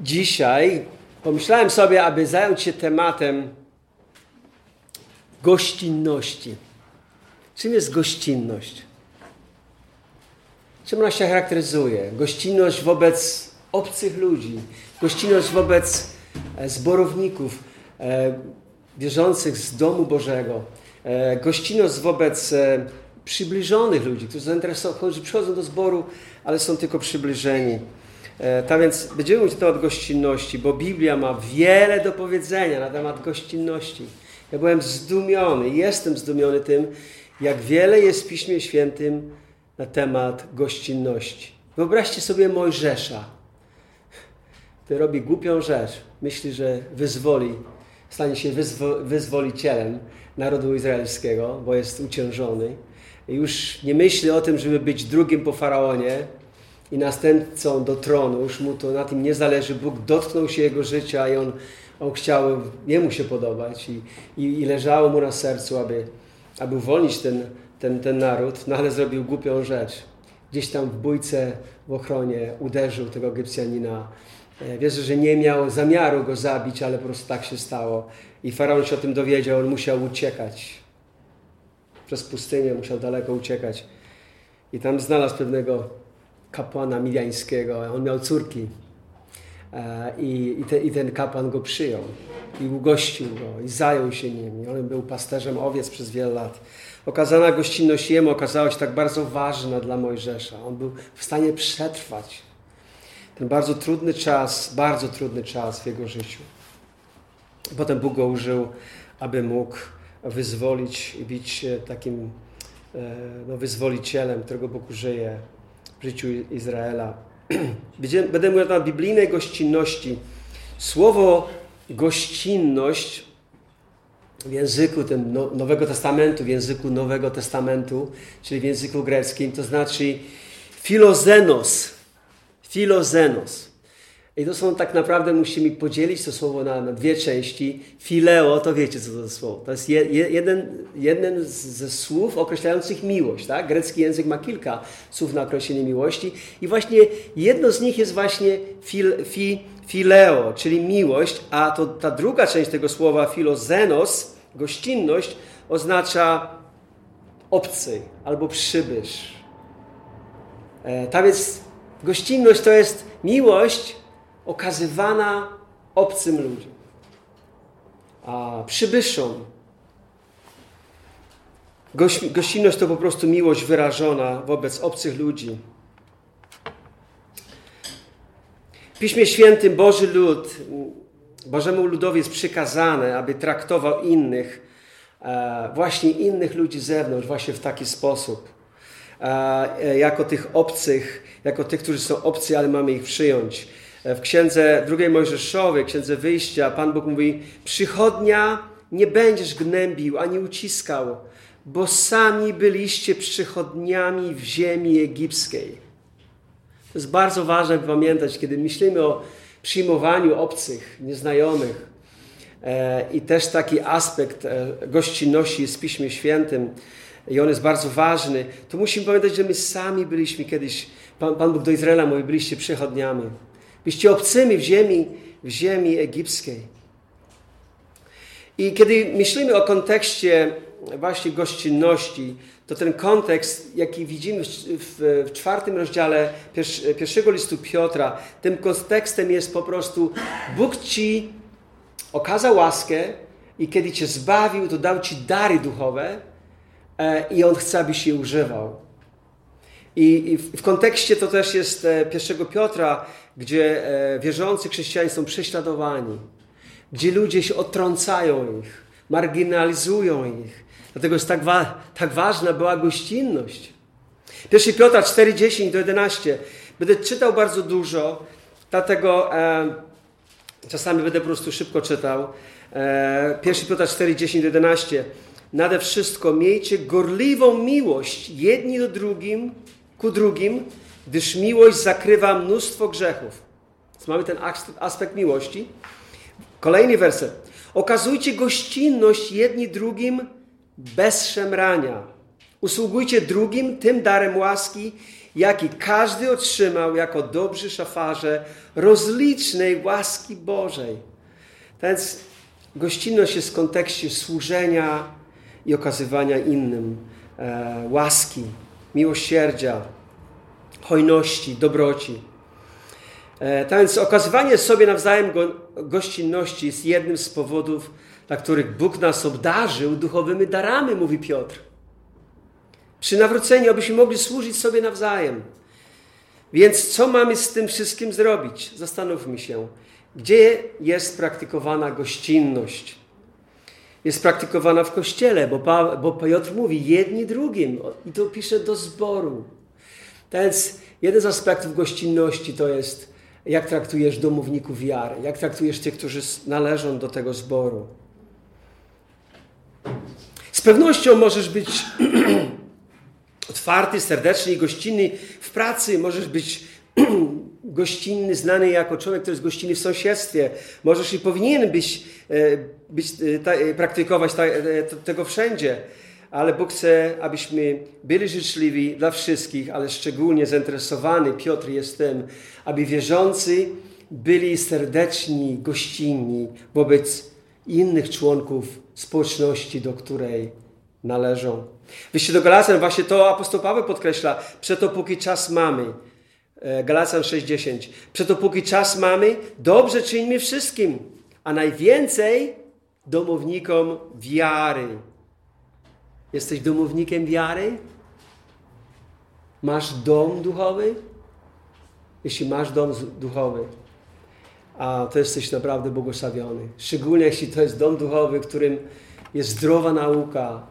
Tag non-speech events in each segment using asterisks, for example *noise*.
dzisiaj pomyślałem sobie, aby zająć się tematem gościnności. Czym jest gościnność? Czym ona się charakteryzuje? Gościnność wobec obcych ludzi, gościnność wobec e, zborowników e, wierzących z domu Bożego, e, gościnność wobec przybliżonych ludzi, którzy zainteresowani, przychodzą do zboru, ale są tylko przybliżeni. Tak więc będziemy mówić temat gościnności, bo Biblia ma wiele do powiedzenia na temat gościnności. Ja byłem zdumiony, jestem zdumiony tym, jak wiele jest w Piśmie Świętym na temat gościnności. Wyobraźcie sobie Mojżesza, który robi głupią rzecz. Myśli, że wyzwoli, stanie się wyzwo, wyzwolicielem narodu izraelskiego, bo jest uciążony. I już nie myśli o tym, żeby być drugim po faraonie i następcą do tronu. Już mu to na tym nie zależy. Bóg dotknął się jego życia i on, on chciał jemu się podobać. I, i, i leżało mu na sercu, aby, aby uwolnić ten ten, ten naród, no ale zrobił głupią rzecz. Gdzieś tam w bójce w ochronie uderzył tego Egipcjanina. E, wierzę, że nie miał zamiaru go zabić, ale po prostu tak się stało. I faraon się o tym dowiedział, on musiał uciekać. Przez pustynię musiał daleko uciekać. I tam znalazł pewnego kapłana midiańskiego. On miał córki. E, I, i, te, I, ten kapłan go przyjął i ugościł go i zajął się nim. on był pasterzem owiec przez wiele lat okazana gościnność Jemu okazała się tak bardzo ważna dla Mojżesza. On był w stanie przetrwać ten bardzo trudny czas, bardzo trudny czas w jego życiu. Potem Bóg go użył, aby mógł wyzwolić i być takim e, no, wyzwolicielem, którego Bóg użyje w życiu Izraela. *clears throat* Będę mówił na biblijnej gościnności. Słowo gościnność w języku tym no, Nowego Testamentu, w języku Nowego Testamentu, czyli w języku greckim, to znaczy filozenos. Filozenos. I to są tak naprawdę, musimy podzielić to słowo na, na dwie części. Fileo, to wiecie co to słowo. To jest je, jeden, jeden ze słów określających miłość. Tak? Grecki język ma kilka słów na określenie miłości. I właśnie jedno z nich jest właśnie fil, fi, fileo, czyli miłość, a to ta druga część tego słowa filozenos, Gościnność oznacza obcy albo przybysz. E, tam jest gościnność to jest miłość okazywana obcym ludziom, a przybyszom. Goś, gościnność to po prostu miłość wyrażona wobec obcych ludzi. W Piśmie Świętym Boży lud Bożemu ludowi jest przykazane, aby traktował innych, e, właśnie innych ludzi z zewnątrz, właśnie w taki sposób. E, jako tych obcych, jako tych, którzy są obcy, ale mamy ich przyjąć. W księdze drugiej Mojżeszowej, księdze wyjścia, Pan Bóg mówi: Przychodnia nie będziesz gnębił ani uciskał, bo sami byliście przychodniami w ziemi egipskiej. To jest bardzo ważne pamiętać, kiedy myślimy o przyjmowaniu obcych, nieznajomych. E, I też taki aspekt e, gościnności jest w Piśmie Świętym i on jest bardzo ważny. To musimy pamiętać, że my sami byliśmy kiedyś, Pan Bóg do Izraela mówi, byliście przychodniami. Byliście obcymi w ziemi, w ziemi egipskiej. I kiedy myślimy o kontekście właśnie gościnności, to ten kontekst, jaki widzimy w czwartym rozdziale pierwszego listu Piotra, tym kontekstem jest po prostu Bóg ci okazał łaskę i kiedy cię zbawił, to dał ci dary duchowe e, i On chce, abyś je używał. I, w kontekście to też jest e, pierwszego Piotra, gdzie e, wierzący chrześcijanie są prześladowani, gdzie ludzie się odtrącają ich, marginalizują ich, Dlatego jest tak, wa tak ważna była gościnność. 1 Piotra 4, 10 do 11. Będę czytał bardzo dużo, dlatego e, czasami będę po prostu szybko czytał. E, 1 Piotra 4, 10 do 11. Nade wszystko miejcie gorliwą miłość jedni do drugim, ku drugim, gdyż miłość zakrywa mnóstwo grzechów. Więc mamy ten aspekt miłości. Kolejny werset. Okazujcie gościnność jedni drugim bez szemrania. Usługujcie drugim tym darem łaski, jaki każdy otrzymał jako dobrzy szafarze rozlicznej łaski Bożej. Więc gościnność jest w kontekście służenia i okazywania innym e, łaski, miłosierdzia, hojności, dobroci. E, tak więc okazywanie sobie nawzajem go, gościnności jest jednym z powodów, dla których Bóg nas obdarzył duchowymi darami, mówi Piotr. Przy nawróceniu, abyśmy mogli służyć sobie nawzajem. Więc co mamy z tym wszystkim zrobić? Zastanówmy się, gdzie jest praktykowana gościnność? Jest praktykowana w kościele, bo, pa, bo Piotr mówi jedni drugim i to pisze do zboru. Więc jeden z aspektów gościnności to jest, jak traktujesz domowników wiary, jak traktujesz tych, którzy należą do tego zboru. Z pewnością możesz być *clears throat* otwarty, serdeczny i gościnny w pracy, możesz być *clears throat* gościnny, znany jako człowiek, który jest gościnny w sąsiedztwie. Możesz i powinien być, e, być e, e, praktykować tego wszędzie. Ale Bóg chce, abyśmy byli życzliwi dla wszystkich, ale szczególnie zainteresowany, Piotr jest tym, aby wierzący byli serdeczni, gościnni wobec innych członków społeczności, do której należą. Wyście do Galacjan właśnie to apostoł Paweł podkreśla, przeto póki czas mamy. E, Galacjan 6:10. Przeto póki czas mamy, dobrze czyńmy wszystkim, a najwięcej domownikom wiary. Jesteś domownikiem wiary? Masz dom duchowy? Jeśli masz dom duchowy, a to jesteś naprawdę błogosławiony. Szczególnie jeśli to jest dom duchowy, w którym jest zdrowa nauka.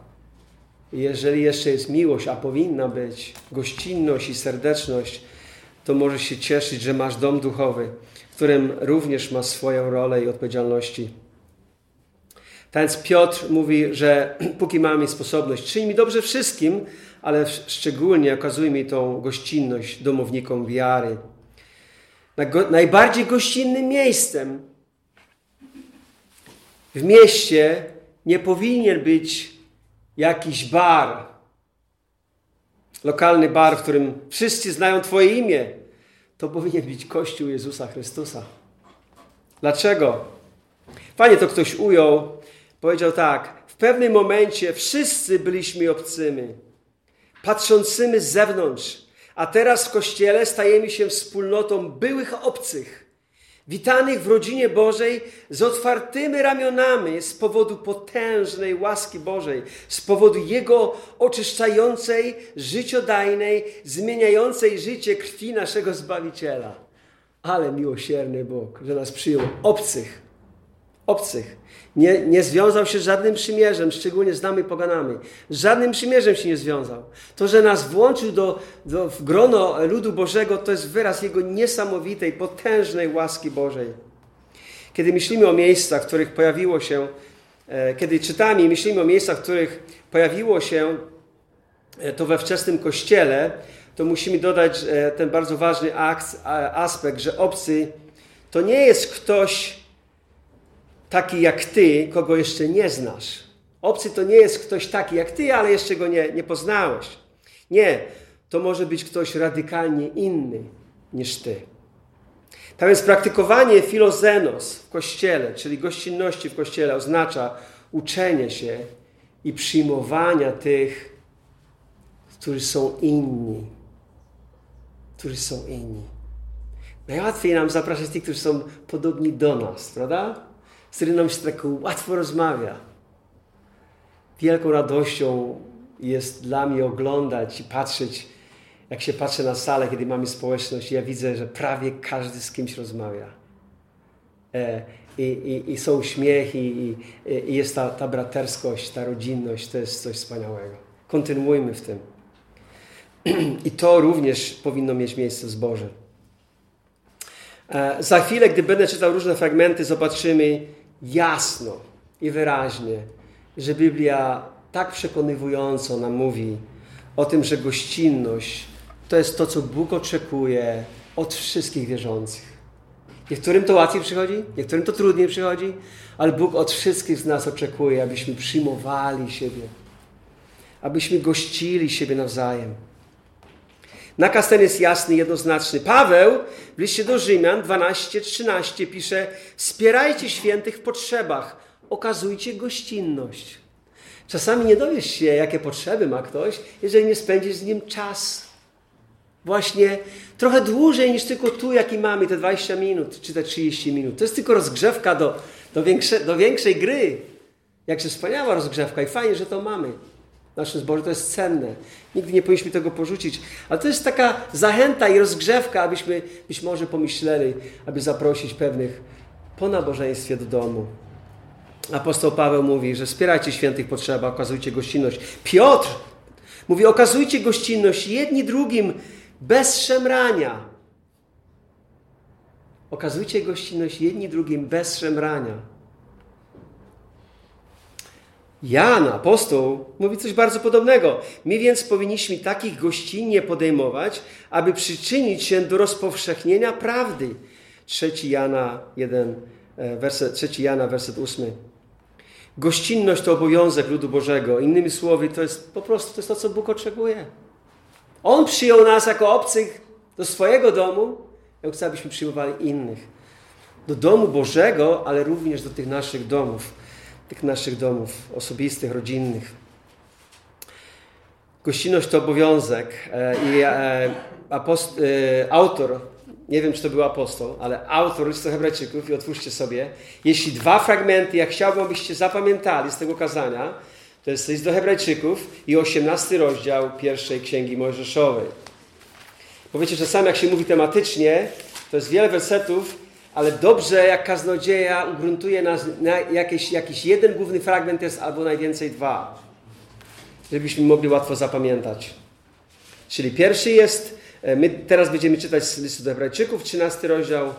Jeżeli jeszcze jest miłość, a powinna być, gościnność i serdeczność, to możesz się cieszyć, że masz dom duchowy, w którym również ma swoją rolę i odpowiedzialności. Tak więc Piotr mówi, że *clears throat* póki mamy sposobność, czyń mi dobrze wszystkim, ale szczególnie okazuj mi tą gościnność domownikom wiary. Najbardziej gościnnym miejscem w mieście nie powinien być jakiś bar, lokalny bar, w którym wszyscy znają Twoje imię. To powinien być Kościół Jezusa Chrystusa. Dlaczego? Panie to ktoś ujął, powiedział tak: W pewnym momencie wszyscy byliśmy obcymi, patrzącymi z zewnątrz, a teraz w kościele stajemy się wspólnotą byłych obcych, witanych w rodzinie Bożej z otwartymi ramionami z powodu potężnej łaski Bożej, z powodu Jego oczyszczającej, życiodajnej, zmieniającej życie krwi naszego Zbawiciela. Ale miłosierny Bóg, że nas przyjął obcych, obcych nie, nie związał się z żadnym przymierzem, szczególnie z nami poganami. Z żadnym przymierzem się nie związał. To, że nas włączył do, do, w grono ludu Bożego, to jest wyraz Jego niesamowitej, potężnej łaski Bożej. Kiedy myślimy o miejscach, w których pojawiło się, e, kiedy czytamy i myślimy o miejscach, w których pojawiło się e, to we wczesnym Kościele, to musimy dodać e, ten bardzo ważny akt, aspekt, że obcy to nie jest ktoś, taki jak ty, kogo jeszcze nie znasz. Obcy to nie jest ktoś taki jak ty, ale jeszcze go nie, nie poznałeś. Nie, to może być ktoś radykalnie inny niż ty. Tak więc praktykowanie filozenos w kościele, czyli gościnności w kościele, oznacza uczenie się i przyjmowania tych, którzy są inni. Którzy są inni. Najłatwiej nam zapraszać tych, którzy są podobni do nas, prawda? Z którym nam się tak łatwo rozmawia. Wielką radością jest dla mnie oglądać i patrzeć, jak się patrzę na salę, kiedy mamy społeczność, ja widzę, że prawie każdy z kimś rozmawia. E, i, i, i, są śmiechy, i, i jest ta, ta braterskość, ta rodzinność, to jest coś wspaniałego. Kontynuujmy w tym. *clears throat* I to również powinno mieć miejsce w zborze. E, za chwilę, gdy będę czytał różne fragmenty, zobaczymy jasno i wyraźnie, że Biblia tak przekonywująco nam mówi o tym, że gościnność to jest to, co Bóg oczekuje od wszystkich wierzących. Niektórym to łatwiej przychodzi, niektórym to trudniej przychodzi, ale Bóg od wszystkich z nas oczekuje, abyśmy przyjmowali siebie, abyśmy gościli siebie nawzajem. Nakaz ten jest jasny, jednoznaczny. Paweł w liście do Rzymian 12-13 pisze: Wspierajcie świętych w potrzebach, okazujcie gościnność. Czasami nie dowiesz się, jakie potrzeby ma ktoś, jeżeli nie spędzisz z nim czas. Właśnie trochę dłużej niż tylko tu, jaki mamy, te 20 minut czy te 30 minut. To jest tylko rozgrzewka do, do, większe, do większej gry. Jakże wspaniała rozgrzewka i fajnie, że to mamy. W naszym zborze to jest cenne. Nigdy nie powinniśmy tego porzucić. Ale to jest taka zachęta i rozgrzewka, abyśmy być może pomyśleli, aby zaprosić pewnych po nabożeństwie do domu. Apostoł Paweł mówi, że wspierajcie świętych potrzeba, okazujcie gościnność. Piotr mówi, okazujcie gościnność jedni drugim bez szemrania. Okazujcie gościnność jedni drugim bez szemrania. Jan, apostoł, mówi coś bardzo podobnego. My więc powinniśmy takich gościnnie podejmować, aby przyczynić się do rozpowszechnienia prawdy. 3 Jana 1, e, werset, 3 Jana, werset 8. Gościnność to obowiązek ludu Bożego. Innymi słowy, to jest po prostu to, jest to co Bóg oczekuje. On przyjął nas jako obcych do swojego domu, jak chce, abyśmy przyjmowali innych. Do domu Bożego, ale również do tych naszych domów tych naszych domów osobistych, rodzinnych. Gościnność to obowiązek e, i e, apost- e, autor, nie wiem czy to był apostoł, ale autor listu Hebrajczyków, i otwórzcie sobie, jeśli dwa fragmenty, jak chciałbym, abyście zapamiętali z tego kazania, to jest list do Hebrajczyków i 18 rozdział pierwszej Księgi Mojżeszowej. Powiecie, że sam jak się mówi tematycznie, to jest wiele wersetów, ale dobrze, jak kaznodzieja ugruntuje nas na jakiś, jakiś jeden główny fragment jest albo najwięcej dwa, żebyśmy mogli łatwo zapamiętać. Czyli pierwszy jest, e, my teraz będziemy czytać z listu do Hebrajczyków, 13 rozdział.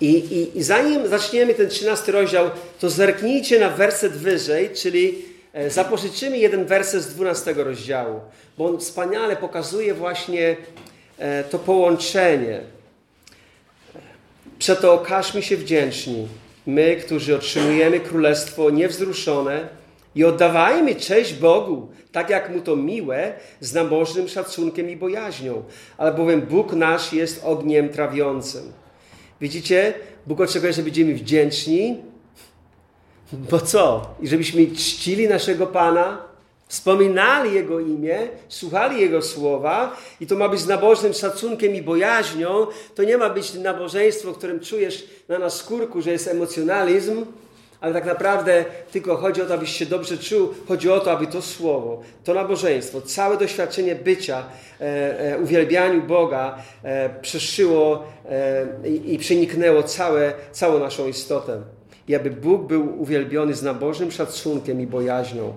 I, i, I zanim zaczniemy ten 13 rozdział, to zerknijcie na werset wyżej, czyli e, zapożyczymy jeden werset z 12 rozdziału, bo on wspaniale pokazuje właśnie e, to połączenie Przeto okażmy się wdzięczni, my, którzy otrzymujemy królestwo niewzruszone i oddawajmy cześć Bogu, tak jak Mu to miłe, z nabożnym szacunkiem i bojaźnią, albowiem Bóg nasz jest ogniem trawiącym. Widzicie? Bóg oczekuje, że będziemy wdzięczni, bo co? I żebyśmy czcili naszego Pana, Wspominali Jego imię, słuchali Jego słowa i to ma być z nabożnym szacunkiem i bojaźnią. To nie ma być nabożeństwo, którym czujesz na nas skórku, że jest emocjonalizm, ale tak naprawdę tylko chodzi o to, abyś się dobrze czuł. Chodzi o to, aby to słowo, to nabożeństwo, całe doświadczenie bycia, e, e, uwielbianiu Boga e, przeszyło e, i, i przeniknęło całe, całą naszą istotę. I aby Bóg był uwielbiony z nabożnym szacunkiem i bojaźnią.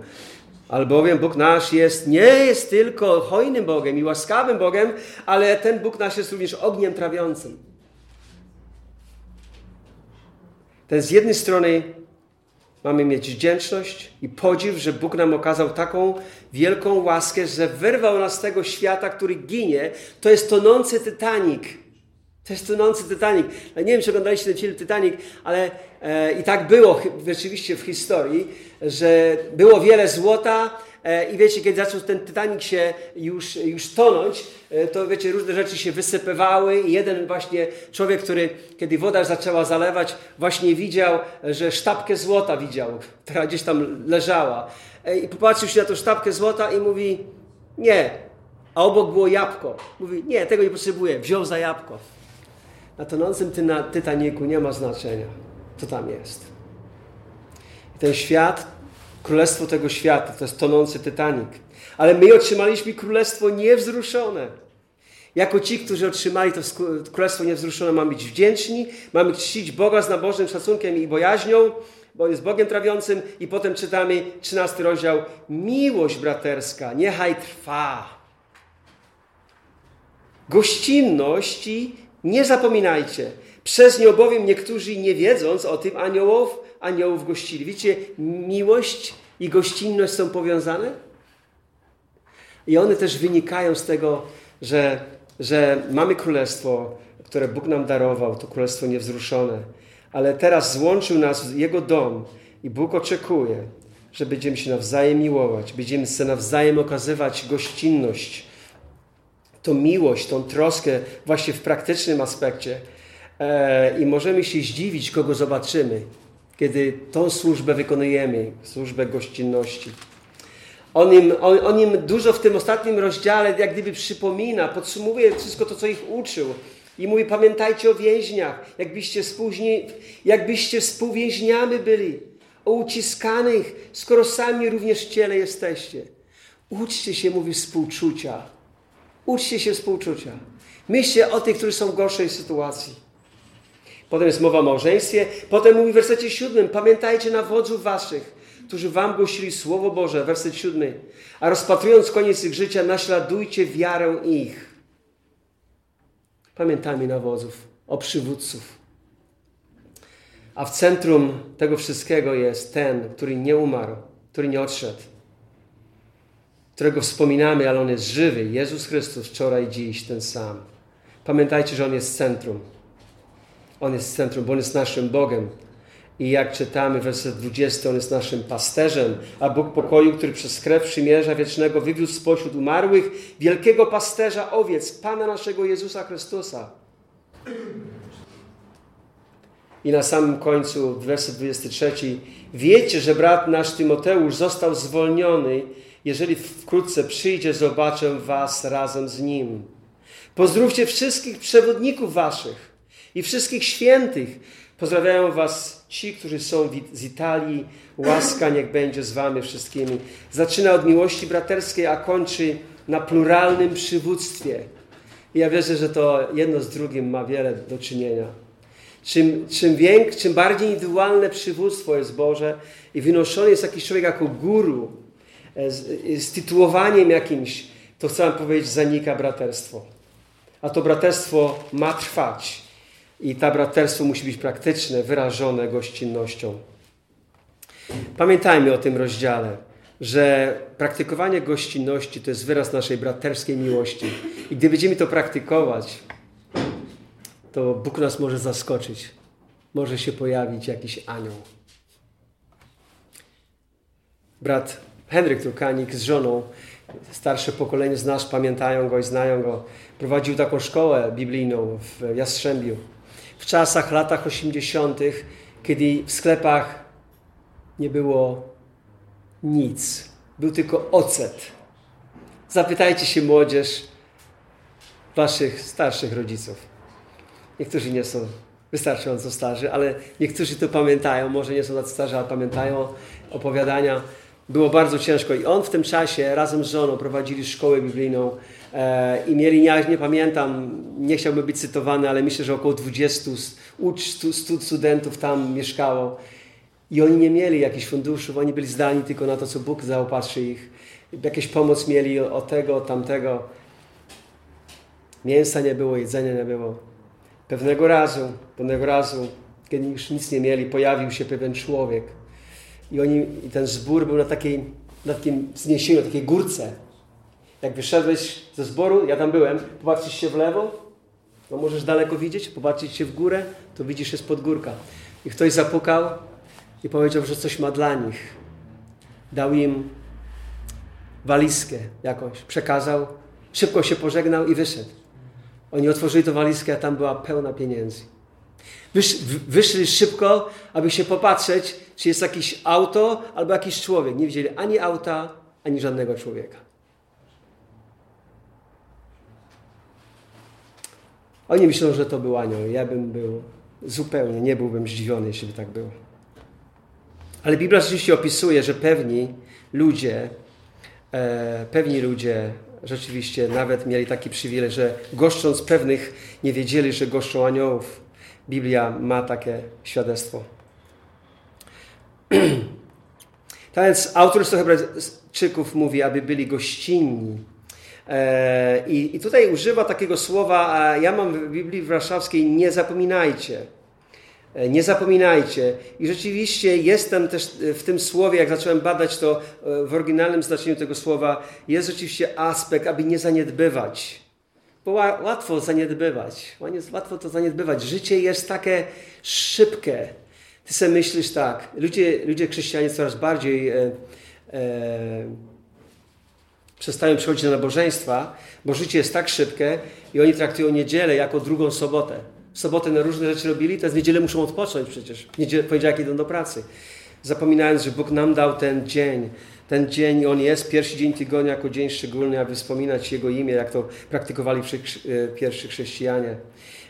Albowiem Bóg nasz jest, nie jest tylko hojnym Bogiem i łaskawym Bogiem, ale ten Bóg nasz jest również ogniem trawiącym. Ten z jednej strony mamy mieć wdzięczność i podziw, że Bóg nam okazał taką wielką łaskę, że wyrwał nas z tego świata, który ginie. To jest tonący Titanic. To jest tonący Titanic. Nie wiem, czy oglądaliście ten film Titanic, ale e, i tak było rzeczywiście w historii, że było wiele złota e, i wiecie, kiedy zaczął ten Titanic się już, już tonąć, e, to wiecie, różne rzeczy się wysypywały i jeden właśnie człowiek, który kiedy woda zaczęła zalewać, właśnie widział, że sztabkę złota widział, która gdzieś tam leżała. E, I popatrzył się na tą sztabkę złota i mówi, nie, a obok było jabłko. Mówi, nie, tego nie potrzebuję, wziął za jabłko. Na tonącym Tytaniku nie ma znaczenia, co tam jest. I ten świat, królestwo tego świata, to jest tonący Titanic. Ale my otrzymaliśmy królestwo niewzruszone. Jako ci, którzy otrzymali to królestwo niewzruszone, mamy być wdzięczni, mamy czcić Boga z nabożnym szacunkiem i bojaźnią, bo jest Bogiem trawiącym. I potem czytamy 13 rozdział. Miłość braterska, niechaj trwa. Gościnność nie zapominajcie. Przez nią bowiem niektórzy nie wiedząc o tym aniołów, aniołów gościli. Widzicie, miłość i gościnność są powiązane? I one też wynikają z tego, że, że mamy królestwo, które Bóg nam darował, to królestwo niewzruszone. Ale teraz złączył nas Jego dom i Bóg oczekuje, że będziemy się nawzajem miłować, będziemy sobie nawzajem okazywać gościnność tą miłość, tą troskę właśnie w praktycznym aspekcie. E, I możemy się zdziwić, kogo zobaczymy, kiedy tą służbę wykonujemy, służbę gościnności. On im, on, on im dużo w tym ostatnim rozdziale jak gdyby przypomina, podsumowuje wszystko to, co ich uczył. I mówi, pamiętajcie o więźniach, jakbyście, spóźni, jakbyście współwięźniami byli, o uciskanych, skoro sami również w ciele jesteście. Uczcie się, mówi, współczucia. Uczcie się współczucia. Myślcie o tych, którzy są w gorszej sytuacji. Potem jest mowa o małżeństwie. Potem mówi w wersecie siódmym, pamiętajcie na wodzów waszych, którzy wam głosili Słowo Boże, werset siódmy. A rozpatrując koniec ich życia, naśladujcie wiarę ich. Pamiętajmy na wodzów, o przywódców. A w centrum tego wszystkiego jest ten, który nie umarł, który nie odszedł, którego wspominamy, ale on jest żywy. Jezus Chrystus wczoraj, dziś ten sam. Pamiętajcie, że on jest centrum. On jest centrum, bo on jest naszym Bogiem. I jak czytamy werset 20, on jest naszym pasterzem, a Bóg pokoju, który przez krew przymierza wiecznego wywiózł spośród umarłych wielkiego pasterza owiec, Pana naszego Jezusa Chrystusa. I na samym końcu, werset 23. Wiecie, że brat nasz Tymoteusz został zwolniony. Jeżeli wkrótce przyjdzie, zobaczę was razem z nim. Pozdrówcie wszystkich przewodników waszych i wszystkich świętych. Pozdrawiają was ci, którzy są z Italii. Łaska niech będzie z wami wszystkimi. Zaczyna od miłości braterskiej, a kończy na pluralnym przywództwie. I ja wierzę, że to jedno z drugim ma wiele do czynienia. Czym, czym, więk, czym bardziej indywidualne przywództwo jest Boże i wynoszony jest jakiś człowiek jako guru, z, e, z tytułowaniem jakimś, to chcę powiedzieć, zanika braterstwo. A to braterstwo ma trwać. I ta braterstwo musi być praktyczne, wyrażone gościnnością. Pamiętajmy o tym rozdziale, że praktykowanie gościnności to jest wyraz naszej braterskiej miłości. I gdy będziemy to praktykować, to Bóg nas może zaskoczyć. Może się pojawić jakiś anioł. Brat Henryk Trukanik z żoną, starsze pokolenie z pamiętają go i znają go, prowadził taką szkołę biblijną w Jastrzębiu. W czasach, latach 80., kiedy w sklepach nie było nic, był tylko ocet. Zapytajcie się młodzież, waszych starszych rodziców Niektórzy nie są wystarczająco starzy, ale niektórzy to pamiętają, może nie są tacy starzy, ale pamiętają opowiadania. Było bardzo ciężko i on w tym czasie razem z żoną prowadzili szkołę biblijną e, i mieli, nie, nie pamiętam, nie chciałbym być cytowany, ale myślę, że około 20 ucz, studentów tam mieszkało i oni nie mieli jakichś funduszów, oni byli zdani tylko na to, co Bóg zaopatrzy ich. Jakieś pomoc mieli o tego, tamtego. Mięsa nie było, jedzenia nie było. Pewnego razu, pewnego razu, kiedy już nic nie mieli, pojawił się pewien człowiek. I, oni, i ten zbór był na, takiej, na takim zniesieniu, na takiej górce. Jak wyszedłeś ze zboru, ja tam byłem, popatrzysz się w lewo, no możesz daleko widzieć, popatrzysz się w górę, to widzisz, jest podgórka. I ktoś zapukał i powiedział, że coś ma dla nich. Dał im walizkę jakąś, przekazał, szybko się pożegnał i wyszedł. Oni otworzyli to walizkę, a tam była pełna pieniędzy. Wysz, wyszli szybko, aby się popatrzeć, czy jest jakieś auto albo jakiś człowiek. Nie widzieli ani auta, ani żadnego człowieka. Oni myślą, że to był anioł. Ja bym był zupełnie, nie byłbym zdziwiony, jeśli by tak było. Ale Biblia rzeczywiście opisuje, że pewni ludzie, e, pewni ludzie rzeczywiście nawet mieli taki przywilej, że goszcząc pewnych nie wiedzieli, że goszczą aniołów. Biblia ma takie świadectwo. *clears throat* tak więc autor listu Hebrajczyków mówi, aby byli gościnni. E, I, I tutaj używa takiego słowa, ja mam w Biblii warszawskiej, nie zapominajcie. E, nie zapominajcie. I rzeczywiście jestem też w tym słowie, jak zacząłem badać to e, w oryginalnym znaczeniu tego słowa, jest rzeczywiście aspekt, aby nie zaniedbywać. Bo łatwo zaniedbywać. Łatwo to zaniedbywać. Życie jest takie szybkie. Ty sobie myślisz tak, ludzie, ludzie chrześcijanie coraz bardziej e, e, przestają przychodzić na nabożeństwa, bo życie jest tak szybkie i oni traktują niedzielę jako drugą sobotę. W sobotę na różne rzeczy robili, teraz w niedzielę muszą odpocząć przecież. W niedzielę, poniedziałek idą do pracy. Zapominając, że Bóg nam dał ten dzień. Ten dzień, on jest pierwszy dzień tygodnia jako dzień szczególny, aby wspominać Jego imię, jak to praktykowali e, pierwsi chrześcijanie.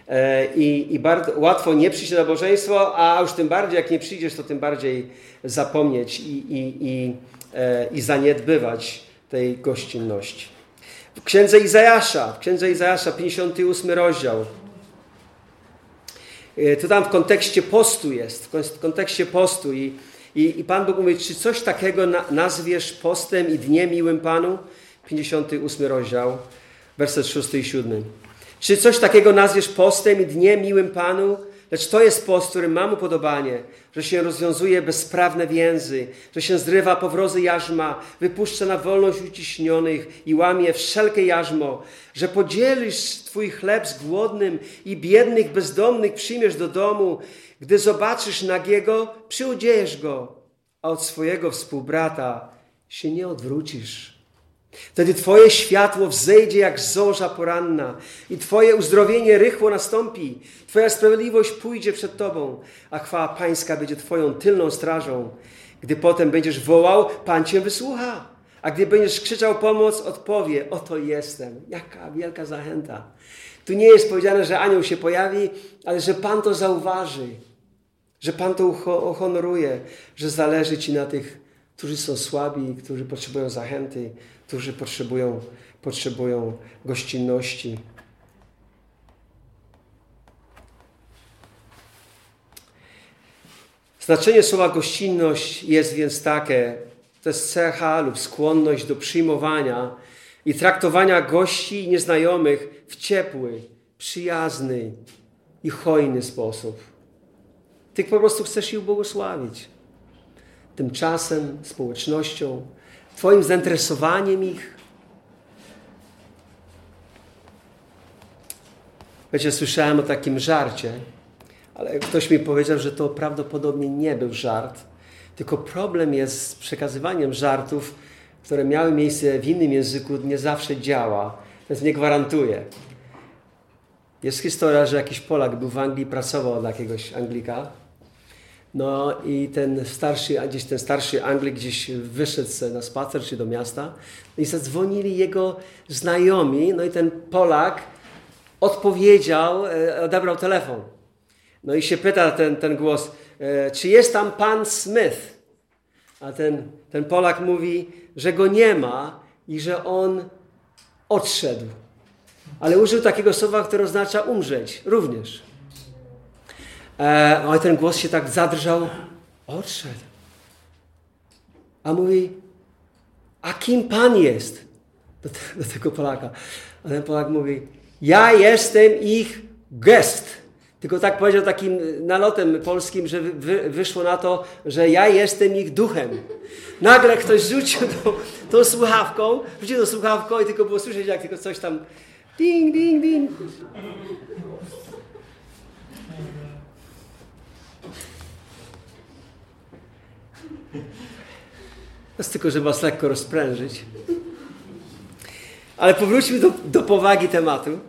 E, I, i bardzo łatwo nie przyjść na nabożeństwo, a już tym bardziej, jak nie przyjdziesz, to tym bardziej zapomnieć i, i, i, e, i zaniedbywać tej gościnności. W księdze Izajasza, w księdze Izajasza, 58 rozdział. E, to tam w kontekście postu jest, w kontekście postu i, i, i Pan Bóg mówi, czy coś takiego na, nazwiesz postem i dniem miłym Panu? 58 rozdział, werset 6 i 7. Czy coś takiego nazwiesz postem i dniem miłym Panu? Lecz to jest post, który mam upodobanie, że się rozwiązuje bezprawne więzy, że się zrywa powrozy jarzma, wypuszcza na wolność uciśnionych i łamie wszelkie jarzmo, że podzielisz Twój chleb z głodnym i biednych, bezdomnych przyjmiesz do domu. Gdy zobaczysz nagiego, przyudziejesz go, a od swojego współbrata się nie odwrócisz. Wtedy Twoje światło wzejdzie jak zorza poranna i Twoje uzdrowienie rychło nastąpi. Twoja sprawiedliwość pójdzie przed Tobą, a chwała Pańska będzie Twoją tylną strażą. Gdy potem będziesz wołał, Pan Cię wysłucha. A gdy będziesz krzyczał pomoc, odpowie, oto jestem. Jaka wielka zachęta. Tu nie jest powiedziane, że anioł się pojawi, ale że Pan to zauważy. Że Pan to uhonoruje, że zależy Ci na tych, którzy są słabi, którzy potrzebują zachęty, którzy potrzebują, potrzebują gościnności. Znaczenie słowa gościnność jest więc takie, to jest cecha lub skłonność do przyjmowania i traktowania gości i nieznajomych w ciepły, przyjazny i hojny sposób. Ty po prostu chcesz ich błogosławić. Tymczasem, społecznością, Twoim zainteresowaniem ich. Wiecie, słyszałem o takim żarcie, ale ktoś mi powiedział, że to prawdopodobnie nie był żart, tylko problem jest z przekazywaniem żartów, które miały miejsce w innym języku, nie zawsze działa, więc nie gwarantuję. Jest historia, że jakiś Polak był w Anglii, pracował dla jakiegoś Anglika no i ten starszy, gdzieś ten starszy Anglik gdzieś wyszedł na spacer czy do miasta i zadzwonili jego znajomi, no i ten Polak odpowiedział, e, odebrał telefon. No i się pyta ten, ten głos, e, czy jest tam pan Smith? A ten, ten Polak mówi, że go nie ma i że on odszedł. Ale użył takiego słowa, które oznacza umrzeć również. E, i ten głos się tak zadrżał, odszedł. A mówi, a kim Pan jest? Do, do tego Polaka. A ten Polak mówi, ja jestem ich gest. Tylko tak powiedział takim nalotem polskim, że wy, wyszło na to, że ja jestem ich duchem. Nagle ktoś rzucił tą, tą słuchawką, rzucił tą słuchawką i tylko było słyszeć, jak tylko coś tam ding, ding, ding. To jest tylko, żeby was lekko rozprężyć. Ale powróćmy do, do powagi tematu.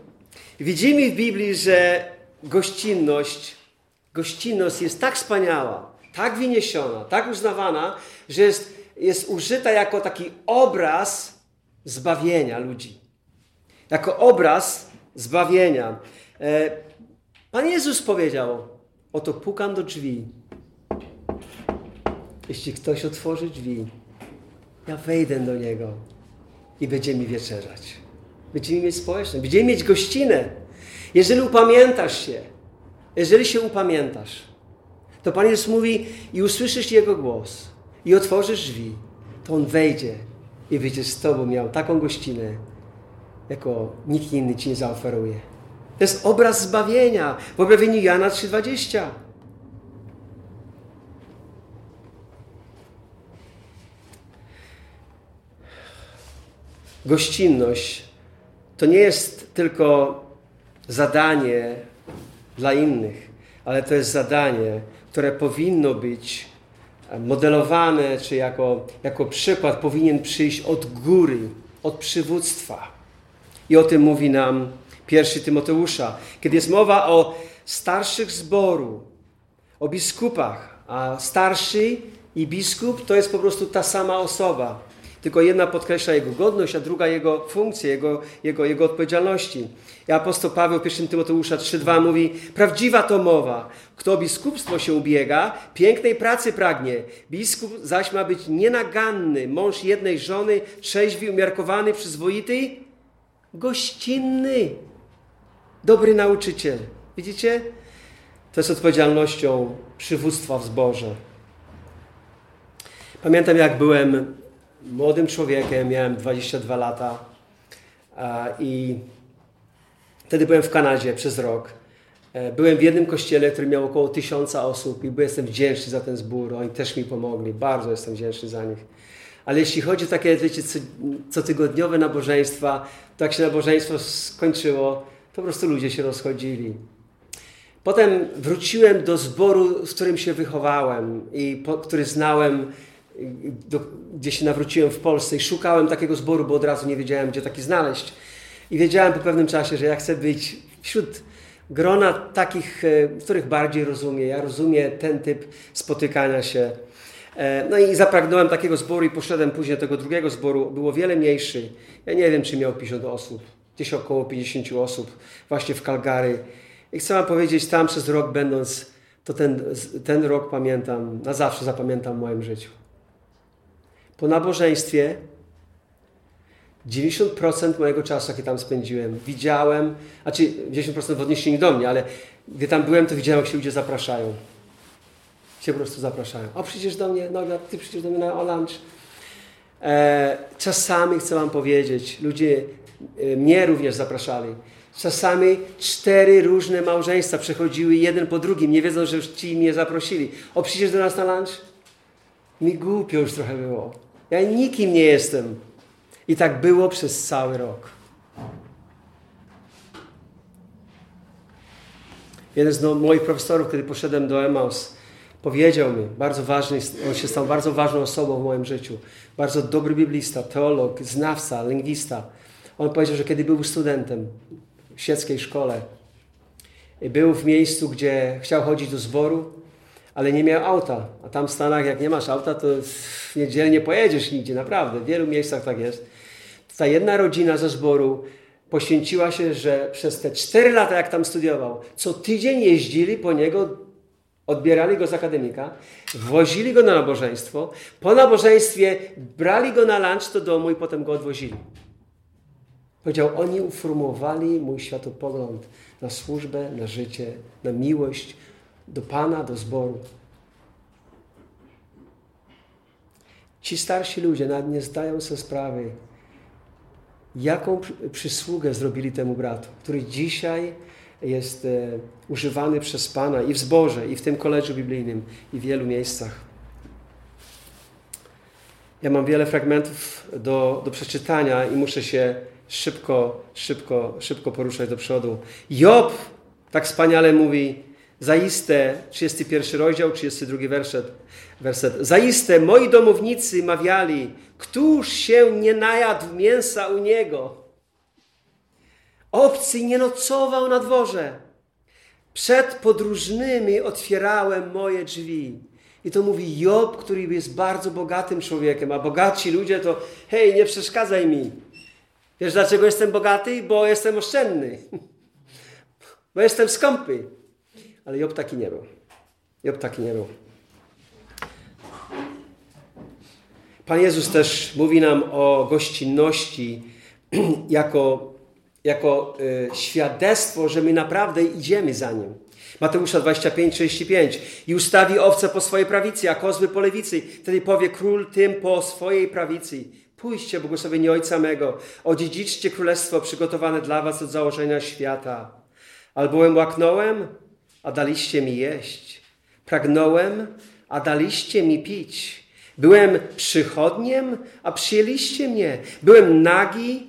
Widzimy w Biblii, że gościnność, gościnność jest tak wspaniała, tak wyniesiona, tak uznawana, że jest, jest użyta jako taki obraz zbawienia ludzi. Jako obraz zbawienia. E, Pan Jezus powiedział: Oto pukam do drzwi. Jeśli ktoś otworzy drzwi, ja wejdę do Niego i będziemy wieczerzać. Będziemy mieć społeczność, będziemy mieć gościnę. Jeżeli upamiętasz się, jeżeli się upamiętasz, to Pan Jezus mówi i usłyszysz Jego głos i otworzysz drzwi, to On wejdzie i będzie z Tobą miał taką gościnę, jako nikt inny Ci nie zaoferuje. To jest obraz zbawienia w objawieniu Jana 3,20. gościnność to nie jest tylko zadanie dla innych, ale to jest zadanie, które powinno być modelowane, czy jako, jako przykład powinien przyjść od góry, od przywództwa. I o tym mówi nam pierwszy Tymoteusza. Kiedy jest mowa o starszych zboru, o biskupach, a starszy i biskup to jest po prostu ta sama osoba. Tylko jedna podkreśla jego godność, a druga jego funkcję, jego, jego, jego odpowiedzialności. I apostoł Paweł w 1 Tymoteusza 3,2 mówi Prawdziwa to mowa. Kto o biskupstwo się ubiega, pięknej pracy pragnie. Biskup zaś ma być nienaganny, mąż jednej żony, trzeźwi, umiarkowany, przyzwoity, gościnny, dobry nauczyciel. Widzicie? To jest odpowiedzialnością przywództwa w zborze. Pamiętam, jak byłem młodym człowiekiem, miałem 22 lata i wtedy byłem w Kanadzie przez rok. E, byłem w jednym kościele, który miał około tysiąca osób i jestem wdzięczny za ten zbór. Oni też mi pomogli. Bardzo jestem wdzięczny za nich. Ale jeśli chodzi o takie, wiecie, cotygodniowe nabożeństwa, to jak się nabożeństwo skończyło, po prostu ludzie się rozchodzili. Potem wróciłem do zboru, w którym się wychowałem i po, który znałem do, gdzie się nawróciłem w Polsce i szukałem takiego zboru, bo od razu nie wiedziałem, gdzie taki znaleźć. I wiedziałem po pewnym czasie, że ja chcę być wśród grona takich, e, których bardziej rozumiem. Ja rozumiem ten typ spotykania się. E, no i zapragnąłem takiego zboru i poszedłem później do tego drugiego zboru. Było wiele mniejszy. Ja nie wiem, czy miał 50 osób. Gdzieś około 50 osób właśnie w Calgary. I chcę wam powiedzieć, tam przez rok będąc, to ten, ten rok pamiętam, na zawsze zapamiętam w moim życiu. Po nabożeństwie 90% mojego czasu, jaki tam spędziłem, widziałem, znaczy 10% w odniesieniu do mnie, ale gdy tam byłem, to widziałem, jak się ludzie zapraszają. Się po prostu zapraszają. O, przyjdziesz do mnie, no, ty przyjdziesz do mnie na lunch. E, czasami chcę wam powiedzieć, ludzie mnie również zapraszali. Czasami cztery różne małżeństwa przechodziły jeden po drugim, nie wiedząc, że już ci mnie zaprosili. O, przyjdziesz do nas na lunch? Mi głupio już trochę było. Ja nikim nie jestem. I tak było przez cały rok. Jeden z no, moich profesorów, kiedy poszedłem do Emaus, powiedział mi, bardzo ważny, on się stał bardzo ważną osobą w moim życiu. Bardzo dobry biblista, teolog, znawca, lingwista. On powiedział, że kiedy był studentem w sieckiej szkole, był w miejscu, gdzie chciał chodzić do zboru, ale nie miał auta. A tam w Stanach, jak nie masz auta, to w niedzielę nie pojedziesz nigdzie, naprawdę. W wielu miejscach tak jest. Ta jedna rodzina ze zboru poświęciła się, że przez te cztery lata, jak tam studiował, co tydzień jeździli po niego, odbierali go z akademika, wozili go na nabożeństwo, po nabożeństwie brali go na lunch do domu i potem go odwozili. Powiedział, oni uformowali mój światopogląd na służbę, na życie, na miłość, do Pana, do zboru. Ci starsi ludzie nawet nie zdają sobie sprawy, jaką przysługę zrobili temu bratu, który dzisiaj jest e, używany przez Pana i w zborze, i w tym koledżu biblijnym, i w wielu miejscach. Ja mam wiele fragmentów do, do przeczytania i muszę się szybko, szybko, szybko poruszać do przodu. Job tak wspaniale mówi, Zaiste, 31 rozdział, 32 werset, werset. Zaiste moi domownicy mawiali, któż się nie najadł mięsa u niego? Obcy nie nocował na dworze. Przed podróżnymi otwierałem moje drzwi. I to mówi Job, który jest bardzo bogatym człowiekiem, a bogaci ludzie to hej, nie przeszkadzaj mi. Wiesz dlaczego jestem bogaty? Bo jestem oszczędny. *laughs* Bo jestem skąpy. Ale Job taki nie był. Job taki nie był. Pan Jezus też mówi nam o gościnności *clears throat* jako, jako y, świadectwo, że my naprawdę idziemy za Nim. Mateusza 25, 35. I ustawi owce po swojej prawicy, a kozły po lewicy. Wtedy powie król tym po swojej prawicy. Pójście, błogosławieni Ojca mego, odziedziczcie królestwo przygotowane dla was od założenia świata. Albowiem łaknąłem, a daliście mi jeść. Pragnąłem, a daliście mi pić. Byłem przychodniem, a przyjęliście mnie. Byłem nagi,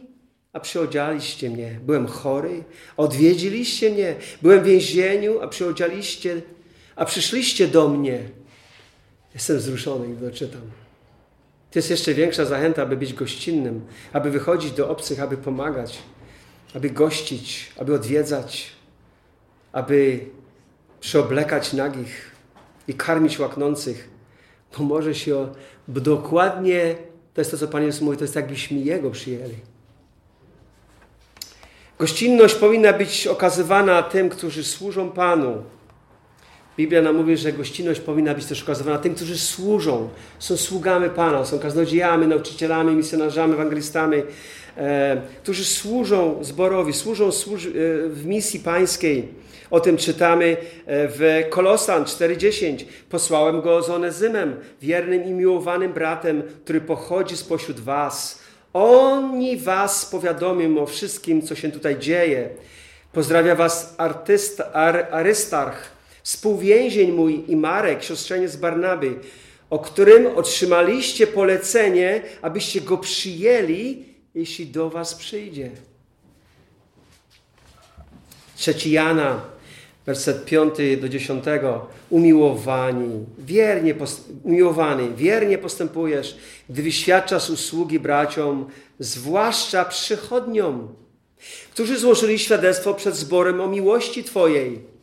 a przyodzialiście mnie. Byłem chory, a odwiedziliście mnie. Byłem w więzieniu, a przyodzialiście, a przyszliście do mnie. Jestem wzruszony, gdy to czytam. To jest jeszcze większa zachęta, aby być gościnnym, aby wychodzić do obcych, aby pomagać, aby gościć, aby odwiedzać, aby przyoblekać nagich i karmić łaknących, bo może się, bo dokładnie to jest to, co Pan Jezus mówi, to jest jakbyśmy Jego przyjęli. Gościnność powinna być okazywana tym, którzy służą Panu. Biblia nam mówi, że gościnność powinna być też okazywana tym, którzy służą, są sługami Pana, są kaznodziejami, nauczycielami, misjonarzami, ewangelistami, e, którzy służą zborowi, służą służ e, w misji pańskiej. O tym czytamy e, w Kolosan 4:10. Posłałem go z Onezymem, wiernym i miłowanym bratem, który pochodzi spośród was. Oni was powiadomią o wszystkim, co się tutaj dzieje. Pozdrawia was artysta, Ar, Arystarch, współwięzień mój i Marek, siostrzeniec Barnaby, o którym otrzymaliście polecenie, abyście go przyjęli, jeśli do was przyjdzie. Trzeci Jana, werset 5 do 10. Umiłowani, wiernie, umiłowany, wiernie postępujesz, gdy wyświadczasz usługi braciom, zwłaszcza przychodniom, którzy złożyli świadectwo przed zborem o miłości Twojej.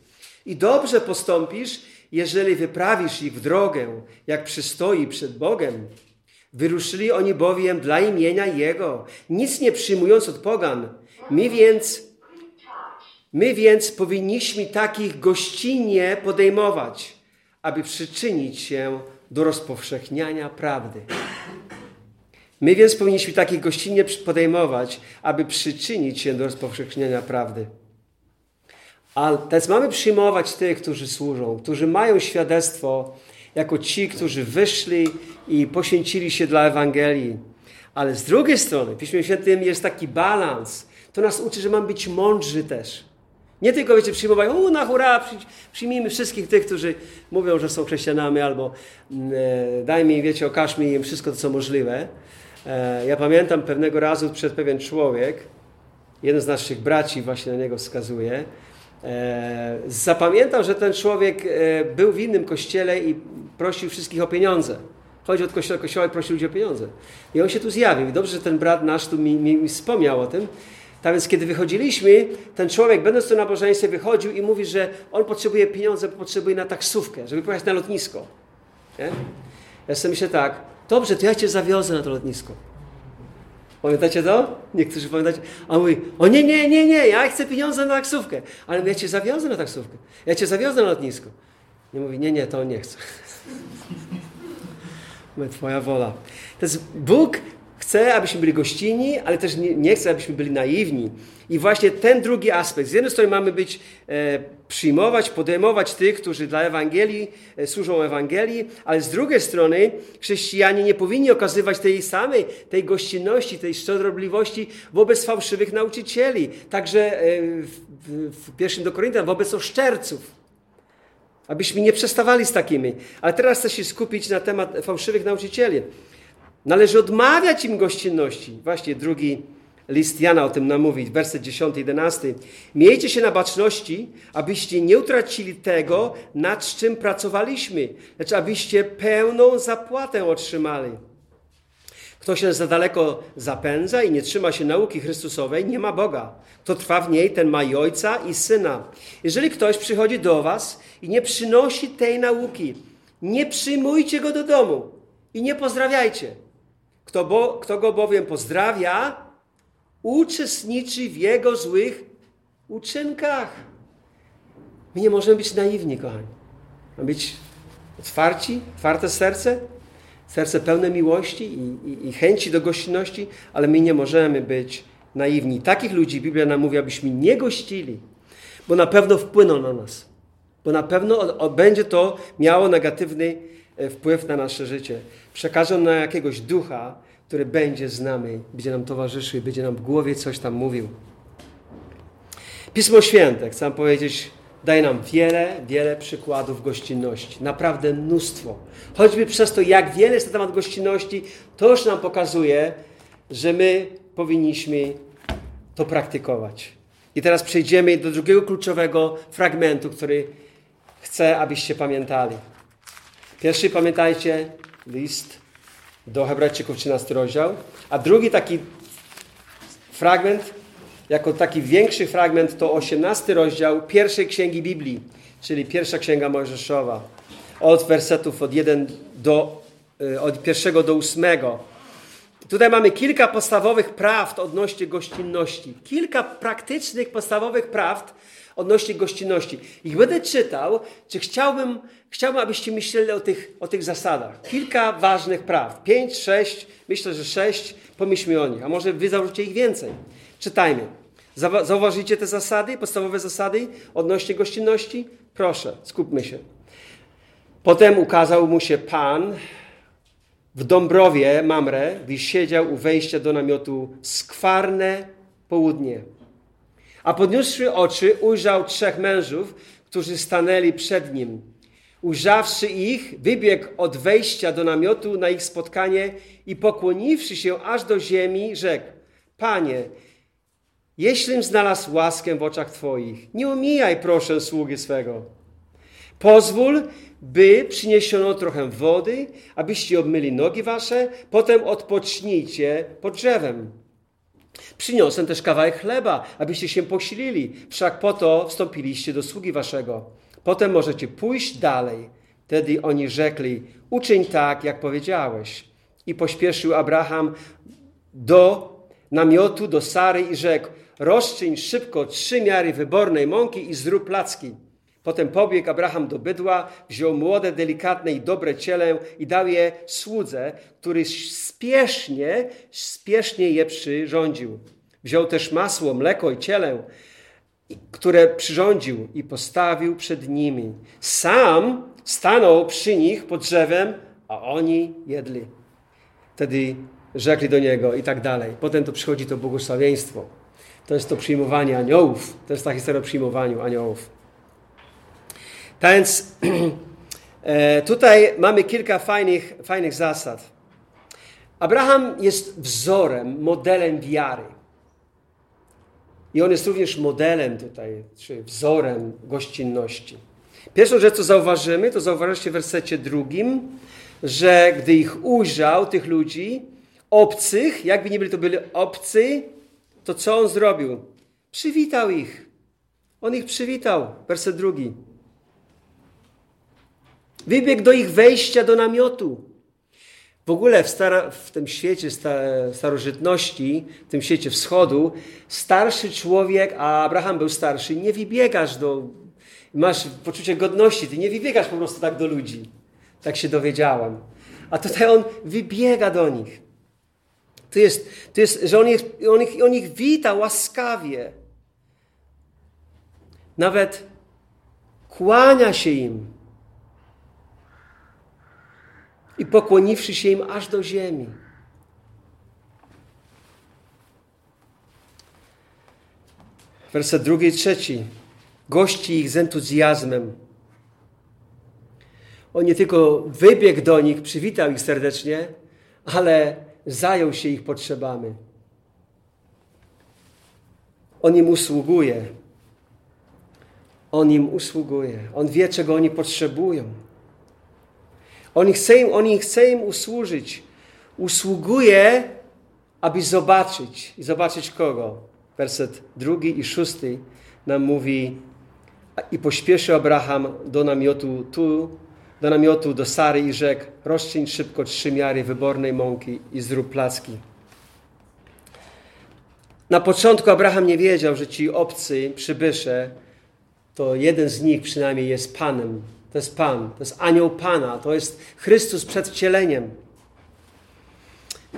I dobrze postąpisz, jeżeli wyprawisz ich w drogę, jak przystoi przed Bogiem. Wyruszyli oni bowiem dla imienia Jego, nic nie przyjmując od pogan. My więc My więc powinniśmy takich gościnnie podejmować, aby przyczynić się do rozpowszechniania prawdy. My więc powinniśmy takich gościnnie podejmować, aby przyczynić się do rozpowszechniania prawdy. A teraz mamy przyjmować tych, którzy służą, którzy mają świadectwo, jako ci, którzy wyszli i poświęcili się dla Ewangelii. Ale z drugiej strony, w Piśmie Świętym jest taki balans. To nas uczy, że mamy być mądrzy też. Nie tylko, wiecie, przyjmować, u na hura, przyjmijmy wszystkich tych, którzy mówią, że są chrześcijanami, albo mm, e, daj mi, wiecie, okaż mi im wszystko, co możliwe. E, ja pamiętam pewnego razu przed pewien człowiek, jeden z naszych braci właśnie na niego wskazuje, e, zapamiętał, że ten człowiek e, był w innym kościele i prosił wszystkich o pieniądze. Chodzi od kościoła do kościoła i prosił ludzi o pieniądze. I on się tu zjawił. Dobrze, że ten brat nasz tu mi, mi, mi wspomniał o tym. Tak więc, kiedy wychodziliśmy, ten człowiek, będąc tu na nabożeństwie, wychodził i mówi, że on potrzebuje pieniądze, bo potrzebuje na taksówkę, żeby pojechać na lotnisko. Nie? Ja sobie myślę tak, dobrze, to ja cię zawiozę na to lotnisko. Pamiętacie to? Niektórzy pamiętacie? A on mówi, o nie, nie, nie, nie, ja chcę pieniądze na taksówkę. Ale ja cię zawiozę na taksówkę. Ja cię zawiozę na lotnisko. Nie mówi, nie, nie, to on nie chce. *laughs* Mówię, twoja wola. To jest Bóg Chce, abyśmy byli gościnni, ale też nie, nie chce, abyśmy byli naiwni. I właśnie ten drugi aspekt. Z jednej strony mamy być, e, przyjmować, podejmować tych, którzy dla Ewangelii e, służą Ewangelii, ale z drugiej strony chrześcijanie nie powinni okazywać tej samej, tej gościnności, tej szczodrobliwości wobec fałszywych nauczycieli. Także e, w, w, w pierwszym do Koryntian wobec oszczerców. Abyśmy nie przestawali z takimi. Ale teraz chcę się skupić na temat fałszywych nauczycieli. Należy odmawiać im gościnności. Właśnie drugi list Jana o tym nam mówi, werset 10-11. Miejcie się na baczności, abyście nie utracili tego, nad czym pracowaliśmy, lecz abyście pełną zapłatę otrzymali. Kto się za daleko zapędza i nie trzyma się nauki Chrystusowej, nie ma Boga. Kto trwa w niej, ten ma i ojca, i syna. Jeżeli ktoś przychodzi do was i nie przynosi tej nauki, nie przyjmujcie go do domu i nie pozdrawiajcie. Kto, bo, kto go bowiem pozdrawia, uczestniczy w jego złych uczynkach. My nie możemy być naiwni, kochani. Mamy być otwarci, otwarte serce, serce pełne miłości i, i, i, chęci do gościnności, ale my nie możemy być naiwni. Takich ludzi Biblia nam mówi, abyśmy nie gościli, bo na pewno wpłyną na nas. Bo na pewno będzie to miało negatywny wpływ na nasze życie. Przekażą na jakiegoś ducha, który będzie z nami, będzie nam towarzyszył, będzie nam w głowie coś tam mówił. Pismo Święte, chcę powiedzieć, daje nam wiele, wiele przykładów gościnności. Naprawdę mnóstwo. Choćby przez to, jak wiele jest na temat gościnności, to już nam pokazuje, że my powinniśmy to praktykować. I teraz przejdziemy do drugiego kluczowego fragmentu, który chcę, abyście pamiętali. Pierwszy, pamiętajcie, list do Hebrajczyków 13 rozdział. A drugi taki fragment, jako taki większy fragment, to 18 rozdział pierwszej księgi Biblii, czyli pierwsza księga Mojżeszowa. Od wersetów od 1 do, y, od pierwszego do ósmego. Tutaj mamy kilka podstawowych prawd odnośnie gościnności. Kilka praktycznych, podstawowych prawd odnośnie gościnności. I będę czytał, czy chciałbym, chciałbym, abyście myśleli o tych, o tych zasadach. Kilka ważnych praw. Pięć, sześć, myślę, że sześć. Pomyślmy o nich. A może wy zauważycie ich więcej. Czytajmy. Zauważycie te zasady, podstawowe zasady odnośnie gościnności? Proszę, skupmy się. Potem ukazał mu się Pan w Dąbrowie Mamre, siedział u wejścia do namiotu skwarne południe. A podniósłszy oczy, ujrzał trzech mężów, którzy stanęli przed nim. Ujrzawszy ich, wybiegł od wejścia do namiotu na ich spotkanie i pokłoniwszy się aż do ziemi, rzekł: Panie, jeślim znalazł łaskę w oczach Twoich, nie omijaj proszę sługi swego. Pozwól, by przyniesiono trochę wody, abyście obmyli nogi wasze, potem odpocznijcie pod drzewem. Przyniosłem też kawałek chleba, abyście się posilili, wszak po to wstąpiliście do sługi waszego. Potem możecie pójść dalej. Wtedy oni rzekli, uczyń tak, jak powiedziałeś. I pośpieszył Abraham do namiotu, do Sary i rzekł, rozczyń szybko trzy miary wybornej mąki i zrób placki. Potem pobiegł Abraham do bydła, wziął młode, delikatne i dobre ciele i dał je słudze, który spiesznie, spiesznie je przyrządził. Wziął też masło, mleko i ciele, które przyrządził i postawił przed nimi. Sam stanął przy nich pod drzewem, a oni jedli. Wtedy rzekli do niego i tak dalej. Potem to przychodzi to błogosławieństwo. To jest to przyjmowanie aniołów. To jest ta historia o przyjmowaniu aniołów. Tak więc *clears throat* e, tutaj mamy kilka fajnych, fajnych zasad. Abraham jest wzorem, modelem wiary. I on jest również modelem tutaj, czy wzorem gościnności. Pierwszą rzecz, co zauważymy, to zauważycie w wersecie drugim, że gdy ich ujrzał, tych ludzi, obcych, jakby nie byli to byli obcy, to co on zrobił? Przywitał ich. On ich przywitał. Werset drugi. Wybiegł do ich wejścia do namiotu. W ogóle w, stara, w tym świecie starożytności, w tym świecie wschodu, starszy człowiek, a Abraham był starszy, nie wybiegasz do. Masz poczucie godności, ty nie wybiegasz po prostu tak do ludzi. Tak się dowiedziałam. A tutaj on wybiega do nich. To jest, to jest że on ich, on, ich, on ich wita łaskawie. Nawet kłania się im i pokłoniwszy się im aż do ziemi. Werset drugi i trzeci. Gości ich z entuzjazmem. On nie tylko wybiegł do nich, przywitał ich serdecznie, ale zajął się ich potrzebami. On im usługuje. On im usługuje. On wie, czego oni potrzebują. On chce im, on chce im usłużyć. Usługuje, aby zobaczyć. I zobaczyć kogo? Werset drugi i szósty nam mówi i pośpieszył Abraham do namiotu tu, do namiotu, do Sary i rzekł rozczyń szybko trzy miary wybornej mąki i zrób placki. Na początku Abraham nie wiedział, że ci obcy przybysze, to jeden z nich przynajmniej jest Panem, to jest Pan, to jest anioł Pana, to jest Chrystus przed wcieleniem.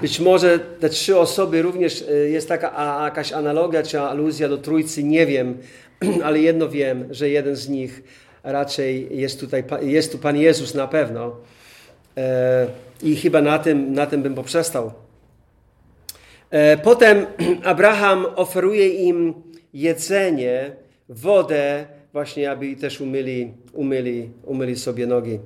Być może te trzy osoby również e, jest taka jakaś analogia czy aluzja do Trójcy, nie wiem, *clears throat* ale jedno wiem, że jeden z nich raczej jest tutaj, jest tu Pan Jezus na pewno. E, I chyba na tym, na tym bym poprzestał. E, potem *clears throat* Abraham oferuje im jedzenie, wodę, właśnie aby też umyli, umyli, umyli sobie nogi.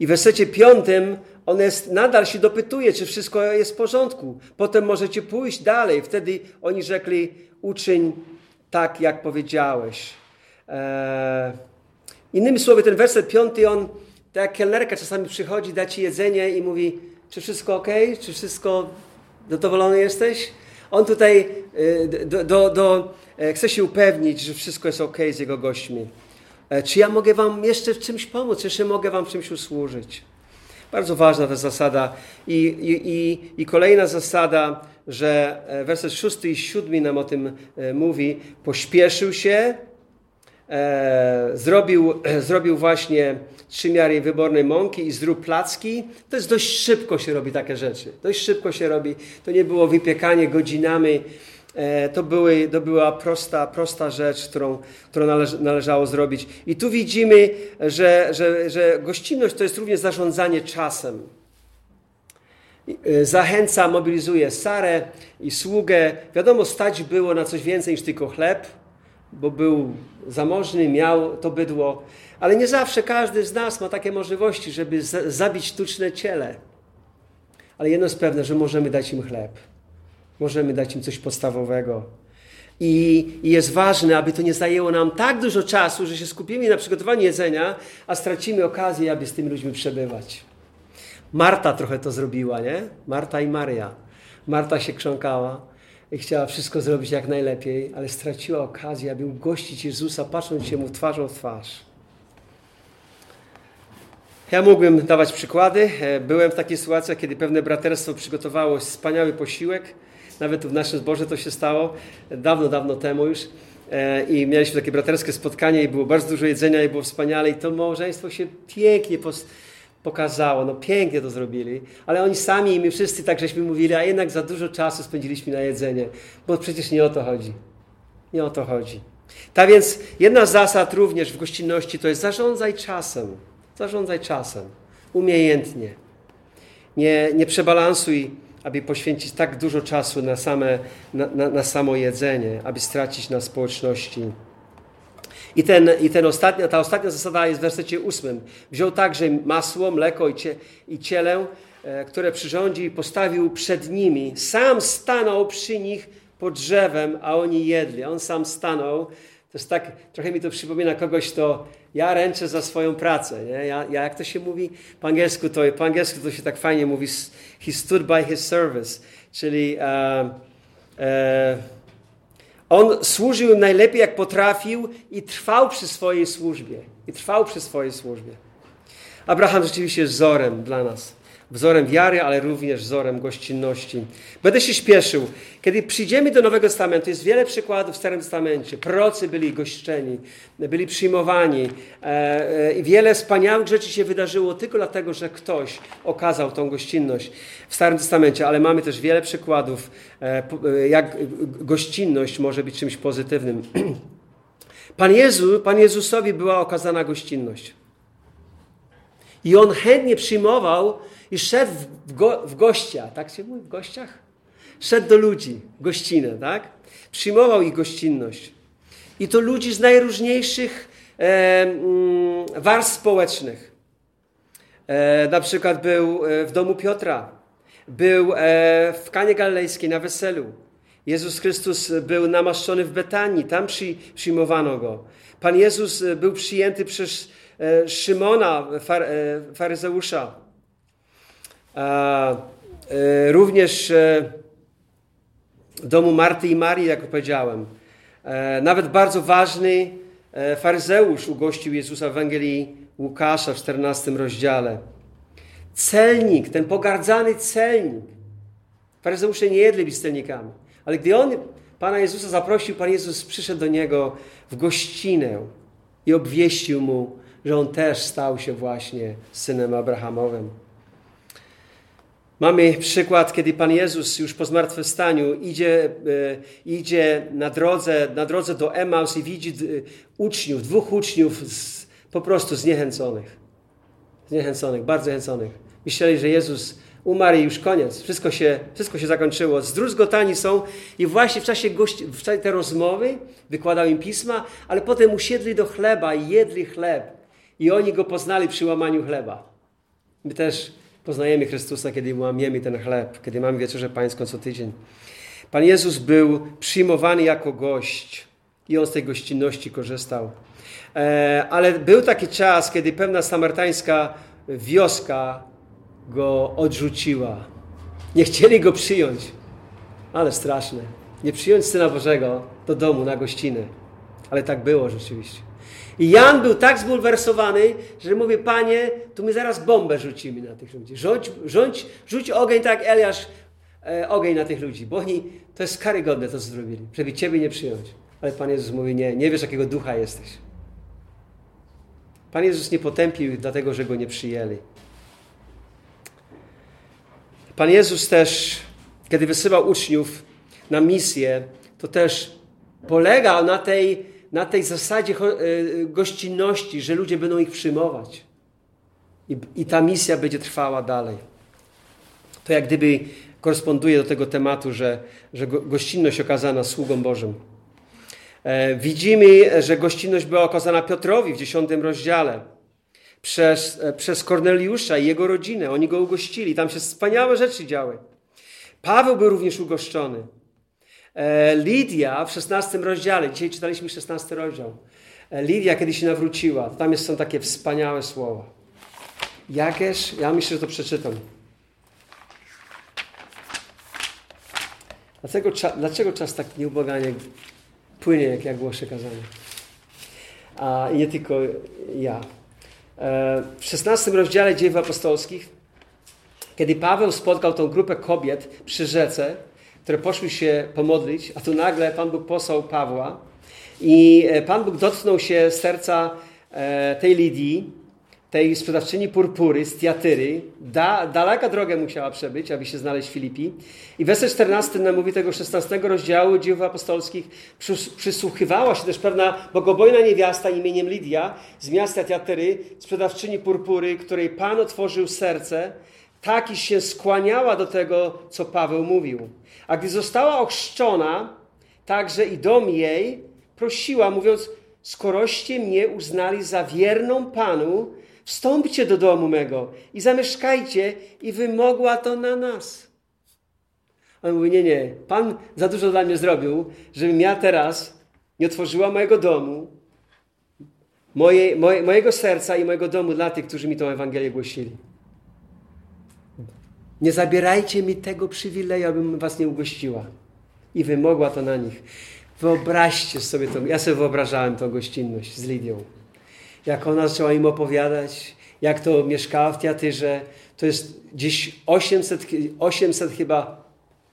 I w wersecie piątym on jest, nadal się dopytuje, czy wszystko jest w porządku. Potem możecie pójść dalej. Wtedy oni rzekli, uczyń tak, jak powiedziałeś. Eee, innymi słowy, ten werset piąty, on, tak jak kelnerka czasami przychodzi, da ci jedzenie i mówi, Czy wszystko ok? Czy wszystko zadowolony jesteś? On tutaj y, do, do, do, e, chce się upewnić, że wszystko jest ok z jego gośćmi. E, czy ja mogę wam jeszcze w czymś pomóc? Jeszcze mogę wam w czymś usłużyć? Bardzo ważna ta zasada. I, i, i, i kolejna zasada, że e, werset szósty i siódmy nam o tym mówi. Pośpieszył się, e, zrobił, *clears throat* zrobił właśnie trzy miary wybornej mąki i zrób placki. To jest dość szybko się robi takie rzeczy. Dość szybko się robi. To nie było wypiekanie godzinami. E, to, były, to była prosta, prosta rzecz, którą, którą należ, należało zrobić. I tu widzimy, że, że, że gościnność to jest również zarządzanie czasem. E, zachęca, mobilizuje Sarę i sługę. Wiadomo, stać było na coś więcej niż tylko chleb bo był zamożny, miał to bydło, ale nie zawsze każdy z nas ma takie możliwości, żeby zabić sztuczne ciele. Ale jedno jest pewne, że możemy dać im chleb. Możemy dać im coś podstawowego. I, I, jest ważne, aby to nie zajęło nam tak dużo czasu, że się skupimy na przygotowaniu jedzenia, a stracimy okazję, aby z tymi ludźmi przebywać. Marta trochę to zrobiła, nie? Marta i Maria. Marta się krząkała, i chciała wszystko zrobić jak najlepiej, ale straciła okazję, aby ugościć Jezusa, patrząc się Mu twarzą w twarz. Ja mógłbym dawać przykłady. E, byłem w takiej sytuacji, kiedy pewne braterstwo przygotowało wspaniały posiłek. Nawet w naszym zborze to się stało, dawno, dawno temu już. E, I mieliśmy takie braterskie spotkanie i było bardzo dużo jedzenia i było wspaniale. I to małżeństwo się pięknie pokazało. No pięknie to zrobili, ale oni sami i my wszyscy tak żeśmy mówili, a jednak za dużo czasu spędziliśmy na jedzenie, bo przecież nie o to chodzi. Nie o to chodzi. Tak więc jedna z zasad również w gościnności to jest zarządzaj czasem. Zarządzaj czasem. Umiejętnie. Nie, nie przebalansuj, aby poświęcić tak dużo czasu na, same, na, na, na samo jedzenie, aby stracić na społeczności. I, ten, i ten ostatnia, ta ostatnia zasada jest w wersecie ósmym. Wziął także masło, mleko i, cie, i cielę, e, które przyrządził i postawił przed nimi. Sam stanął przy nich pod drzewem, a oni jedli. On sam stanął. To jest tak, trochę mi to przypomina kogoś, to ja ręczę za swoją pracę. Nie? Ja, ja, jak to się mówi po angielsku, to, po angielsku to się tak fajnie mówi, he stood by his service, czyli uh, uh, on służył najlepiej jak potrafił i trwał przy swojej służbie. I trwał przy swojej służbie. Abraham rzeczywiście jest wzorem dla nas wzorem wiary, ale również wzorem gościnności. Będę się śpieszył. Kiedy przyjdziemy do Nowego Testamentu, jest wiele przykładów w Starym Testamencie. Prorocy byli goszczeni, byli przyjmowani. E, e, I wiele wspaniałych rzeczy się wydarzyło tylko dlatego, że ktoś okazał tą gościnność w Starym Testamencie, ale mamy też wiele przykładów, e, jak gościnność może być czymś pozytywnym. *clears throat* Pan, Jezu, Pan Jezusowi była okazana gościnność. I on chętnie przyjmował i szedł w, go, w gościa, tak się mówi, w gościach? Szedł do ludzi, gościnę, tak? Przyjmował ich gościnność. I to ludzi z najróżniejszych e, mm, warstw społecznych. E, na przykład był e, w domu Piotra, był e, w Kanie Galilejskiej na weselu. Jezus Chrystus był namaszczony w Betanii, tam przy, przyjmowano go. Pan Jezus był przyjęty przez e, Szymona, far, faryzeusza. E, również e, domu Marty i Marii, jak powiedziałem. E, nawet bardzo ważny faryzeusz ugościł Jezusa w Ewangelii Łukasza w 14 rozdziale. Celnik, ten pogardzany celnik. Faryzeusze nie jedli z celnikami. Ale gdy on Pana Jezusa zaprosił, Pan Jezus przyszedł do niego w gościnę i obwieścił mu, że on też stał się właśnie synem Abrahamowym. Mamy przykład, kiedy Pan Jezus już po zmartwychwstaniu idzie, e, idzie na, drodze, na drodze do Emaus i widzi uczniów, dwóch uczniów z, po prostu zniechęconych. Zniechęconych, bardzo zniechęconych. Myśleli, że Jezus umarł i już koniec. Wszystko się, wszystko się zakończyło. Zdruzgotani są i właśnie w czasie, gości, w czasie tej rozmowy wykładał im pisma, ale potem usiedli do chleba i jedli chleb. I oni go poznali przy łamaniu chleba. My też poznajemy Chrystusa, kiedy łamiemy ten chleb, kiedy mamy wieczerzę pańską co tydzień. Pan Jezus był przyjmowany jako gość i on z tej gościnności korzystał. E, ale był taki czas, kiedy pewna samarytańska wioska go odrzuciła. Nie chcieli go przyjąć. Ale straszne. Nie przyjąć Syna Bożego do domu na gościnę. Ale tak było rzeczywiście. I Jan był tak zbulwersowany, że mówi, panie, tu my zaraz bombę rzucimy na tych ludzi. Rzuć, rzuć, rzuć ogień tak Eliasz e, ogień na tych ludzi, bo oni, to jest karygodne to, co zrobili, żeby ciebie nie przyjąć. Ale Pan Jezus mówi, nie, nie wiesz jakiego ducha jesteś. Pan Jezus nie potępił dlatego, że Go nie przyjęli. Pan Jezus też, kiedy wysyłał uczniów na misję, to też polegał na tej, na tej zasadzie e, gościnności, że ludzie będą ich przyjmować. I, I ta misja będzie trwała dalej. To jak gdyby koresponduje do tego tematu, że, że gościnność okazana sługom Bożym. E, widzimy, że gościnność była okazana Piotrowi w dziesiątym rozdziale przez, e, przez Korneliusza i jego rodzinę. Oni go ugościli. Tam się wspaniałe rzeczy działy. Paweł był również ugoszczony. E, Lidia w szesnastym rozdziale, dzisiaj czytaliśmy szesnasty rozdział. Lidia, kiedy się nawróciła, tam są takie wspaniałe słowa. Jakież, ja myślę, że to przeczytam. Dlaczego, dlaczego czas tak nieubłaganie płynie, jak ja głoszę kazanie? A, nie tylko ja. E, w 16 rozdziale dziejów apostolskich, kiedy Paweł spotkał tą grupę kobiet przy rzece, które poszły się pomodlić, a tu nagle Pan Bóg posłał Pawła i e, Pan Bóg dotknął się serca e, tej Lidii, tej sprzedawczyni purpury z Tiatyry. Da, daleka drogę musiała przebyć, aby się znaleźć w Filipi. I werset 14 nam mówi tego 16 rozdziału dziejów apostolskich. Przysłuchiwała się też pewna bogobojna niewiasta imieniem Lidia z miasta Tiatyry, sprzedawczyni purpury, której Pan otworzył serce, tak i się skłaniała do tego, co Paweł mówił. A gdy została ochrzczona, także i dom jej prosiła, mówiąc, skoroście mnie uznali za wierną Panu, Wstąpcie do domu mego i zamieszkajcie i wymogła to na nas. On mówi, nie, nie, Pan za dużo dla mnie zrobił, żebym ja teraz nie otworzyła mojego domu, moje, moje, mojego serca i mojego domu dla tych, którzy mi tą Ewangelię głosili. Nie zabierajcie mi tego przywileju, abym was nie ugościła. I wymogła to na nich. Wyobraźcie sobie to. Ja sobie wyobrażałem tą gościnność z Lidią jak ona zaczęła im opowiadać, jak to mieszkała w Teatyrze. To jest gdzieś 800, 800 chyba,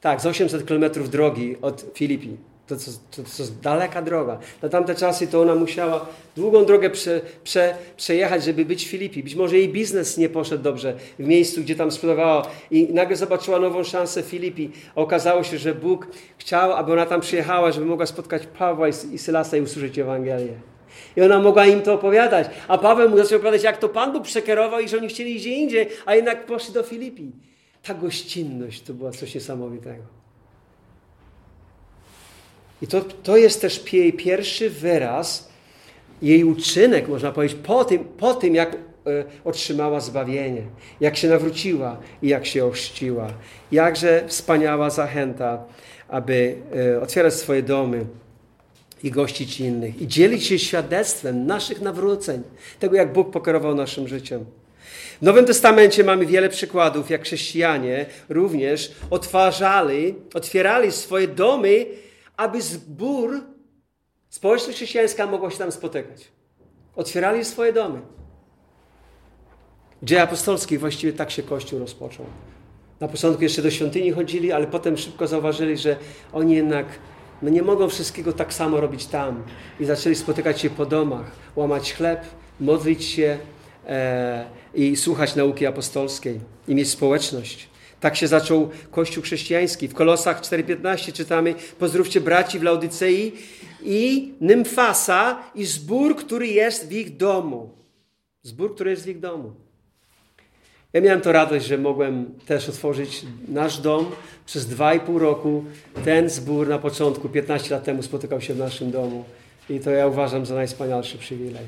tak, z 800 kilometrów drogi od Filipi. To, to, to, to jest daleka droga. Na tamte czasy to ona musiała długą drogę prze, prze, przejechać, żeby być w Filipi. Być może jej biznes nie poszedł dobrze w miejscu, gdzie tam sprzedawała i nagle zobaczyła nową szansę w Filipi. Okazało się, że Bóg chciał, aby ona tam przyjechała, żeby mogła spotkać Pawła i, i Sylasa i usłyszeć Ewangelię. I ona mogła im to opowiadać. A Paweł mu zaczął opowiadać, jak to Pan Bóg przekierował i że oni chcieli gdzie indziej, a jednak poszli do Filipi. Ta gościnność to była coś niesamowitego. I to, to jest też jej pierwszy wyraz, jej uczynek, można powiedzieć, po tym, po tym jak e, otrzymała zbawienie, jak się nawróciła i jak się ochrzciła. Jakże wspaniała zachęta, aby e, otwierać swoje domy i gościć innych i dzielić się świadectwem naszych nawróceń, tego jak Bóg pokierował naszym życiem. W Nowym Testamencie mamy wiele przykładów, jak chrześcijanie również otwarzali, otwierali swoje domy, aby zbór, społeczność chrześcijańska mogła się tam spotykać. Otwierali swoje domy. Dzieje apostolskie właściwie tak się Kościół rozpoczął. Na początku jeszcze do świątyni chodzili, ale potem szybko zauważyli, że oni jednak no nie mogą wszystkiego tak samo robić tam. I zaczęli spotykać się po domach, łamać chleb, modlić się e, i słuchać nauki apostolskiej i mieć społeczność. Tak się zaczął Kościół chrześcijański. W Kolosach 4,15 czytamy Pozdrówcie braci w Laudycei i Nymfasa i zbór, który jest w ich domu. Zbór, który jest w ich domu. Ja miałem to radość, że mogłem też otworzyć nasz dom. Przez dwa i pół roku ten zbór na początku, 15 lat temu, spotykał się w naszym domu. I to ja uważam za najwspanialszy przywilej,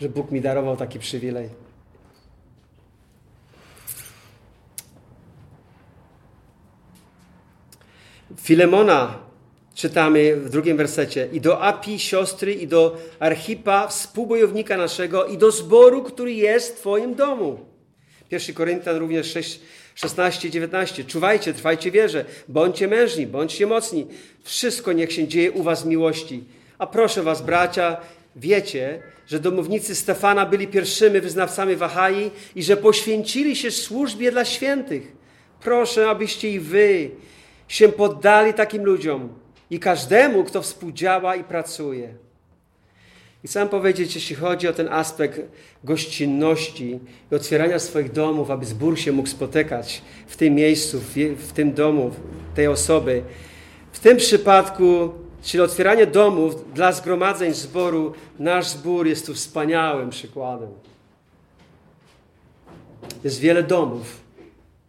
że Bóg mi darował taki przywilej. Filemona czytamy w drugim wersecie i do Api, siostry, i do Archipa, współbojownika naszego, i do zboru, który jest w Twoim domu. 1 Koryntian również 6, 16, 19. Czuwajcie, trwajcie wierze, bądźcie mężni, bądźcie mocni. Wszystko niech się dzieje u was miłości. A proszę was, bracia, wiecie, że domownicy Stefana byli pierwszymi wyznawcami Wahai i że poświęcili się służbie dla świętych. Proszę, abyście i wy się poddali takim ludziom i każdemu, kto współdziała i pracuje. I chcę powiedzieć, jeśli chodzi o ten aspekt gościnności i otwierania swoich domów, aby zbór się mógł spotykać w tym miejscu, w, tym domu, tej osoby. W tym przypadku, czyli otwieranie domów dla zgromadzeń zboru, nasz zbór jest tu wspaniałym przykładem. Jest wiele domów,